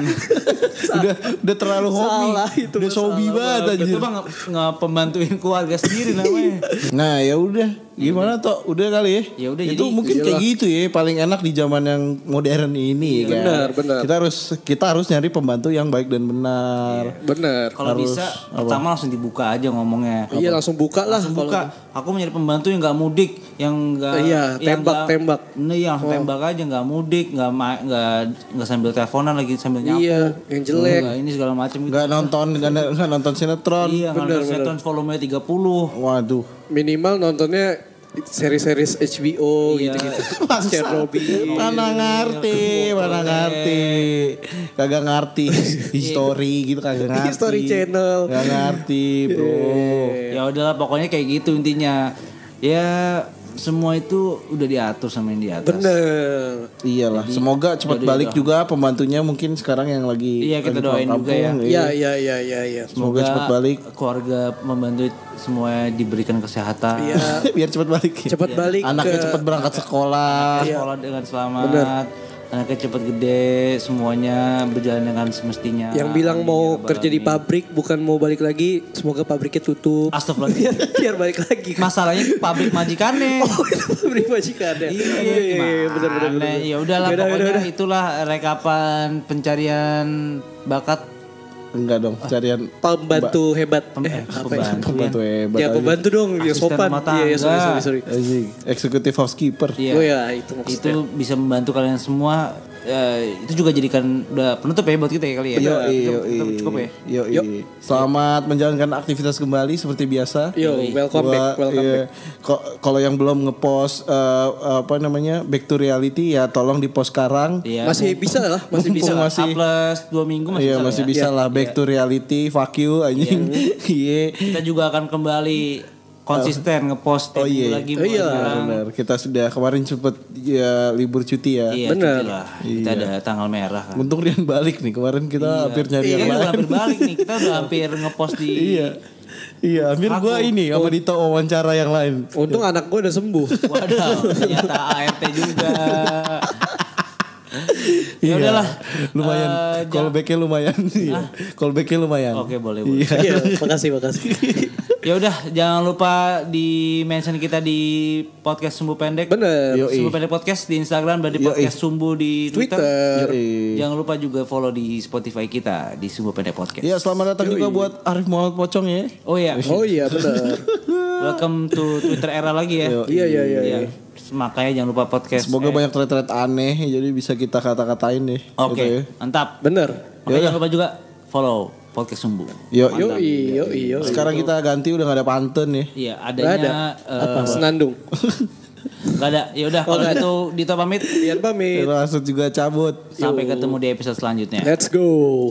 udah udah terlalu hobi. Salah, itu udah sobi banget itu anjir. mah nge, nge- pembantuin keluarga sendiri namanya. Nah, ya udah. Gimana toh? Udah kali ya? Ya udah, Itu jadi- mungkin kayak gitu ya, paling enak di zaman yang modern ini kan. Benar, benar. Kita harus kita harus nyari pembantu yang baik dan benar. Bener. Kalau bisa pertama langsung dibuka aja ngomongnya. Iya langsung buka lah. Langsung kalau- buka. Aku mencari pembantu yang nggak mudik, yang nggak Iya, yang tembak, nggak- tembak. Nah, iya, langsung tembak aja nggak mudik, nggak nggak nggak sambil teleponan lagi sambil nyapu. Iya, yang jelek. Nggak ini segala macam gitu. Nggak nonton nggak nonton sinetron. Iya, nggak sinetron volume 30. Waduh. Minimal nontonnya seri-series HBO gitu-gitu. Chernobyl. Mana ngerti, mana ngerti. Kagak ngerti history gitu kagak ngerti. History Channel. Kagak ngerti, Bro. Ya udahlah pokoknya kayak gitu intinya. Ya semua itu udah diatur sama yang di atas. Bener. Iyalah, semoga cepat balik juga pembantunya mungkin sekarang yang lagi Iya, kita lagi doain juga ya. kampung, Iya, iya, iya, iya, iya. Semoga cepat balik. keluarga membantu semua diberikan kesehatan. Iya. Biar cepat balik. Cepat balik Anaknya ke cepat berangkat sekolah. sekolah dengan selamat. Anaknya cepat gede, semuanya berjalan dengan semestinya. yang bilang Amin, mau ya kerja di pabrik bukan mau balik lagi, semoga pabriknya tutup. Astagfirullahaladzim. biar, biar balik lagi. Masalahnya pabrik majikannya. Oh, itu pabrik majikan ya. Iya, iya, iya, bener, bener. Ya udahlah pokoknya itulah rekapan pencarian bakat Enggak dong, carian Pembantu hebat. Pem- Eh, apa ya? pembantu. pembantu hebat. Ya aja. pembantu dong, ya sopan. Iya, iya, sorry, sorry, sorry. Executive housekeeper. Iya. Oh ya, itu maksudnya. itu bisa membantu kalian semua. Eh, itu juga jadikan udah penutup ya buat kita ya kali ya. Yo, Cukup- cukup, cukup ya. Yo, Selamat menjalankan aktivitas kembali seperti biasa. Yo, welcome back, Gua, welcome iya, back. Kalau yang belum ngepost eh, apa namanya back to reality ya tolong di post sekarang. Iya. Masih bisa lah, masih bisa. Masih plus dua minggu masih Iya bisa masih ya. bisa lah back to reality fuck you anjing. Iya. Kita juga akan kembali konsisten ngepost Oh, iya. lagi. Oh, iya. Benar, kita sudah kemarin cepet ya libur cuti ya. Iya, Bener. cuti lah. Kita ada tanggal merah kan. Untung Rian balik nih kemarin kita hampir nyari Iya, yang lain. hampir balik nih. Kita udah hampir ngepost di Iya. Iya, hampir gua ini sama Dito wawancara yang lain. Untung anak gue udah sembuh. Waduh, ternyata ART juga. Ya udahlah. lumayan. Eh, Callbacknya lumayan. Iya. Callbacknya lumayan. Oke, boleh, boleh. Iya. Iya, makasih makasih. Ya udah, jangan lupa di mention kita di podcast Sumbu Pendek. Bener. Yoi. Sumbu Pendek Podcast di Instagram dan di Yoi. podcast Sumbu di Twitter. Twitter. Yoi. Jangan lupa juga follow di Spotify kita di Sumbu Pendek Podcast. Iya, selamat datang juga buat Arif Muhammad Pocong ya. Oh iya, Oh iya bener. welcome to Twitter era lagi ya. Iya iya iya. Iya. Makanya jangan lupa podcast. Semoga eh, banyak thread-thread aneh jadi bisa kita kata-katain deh. Oke, Gitu ya. mantap. Bener. Oke, jangan lupa juga follow podcast Sumbu. Yo, Yoi yoi yoi. Sekarang kita ganti udah gak ada pantun ya. Iya, Gak ada. adanya eh, Apa? Senandung. Gak ada. Ya udah kalau gitu Dito pamit. Ian pamit. Langsung juga cabut. Sampai ketemu di episode selanjutnya. Let's go.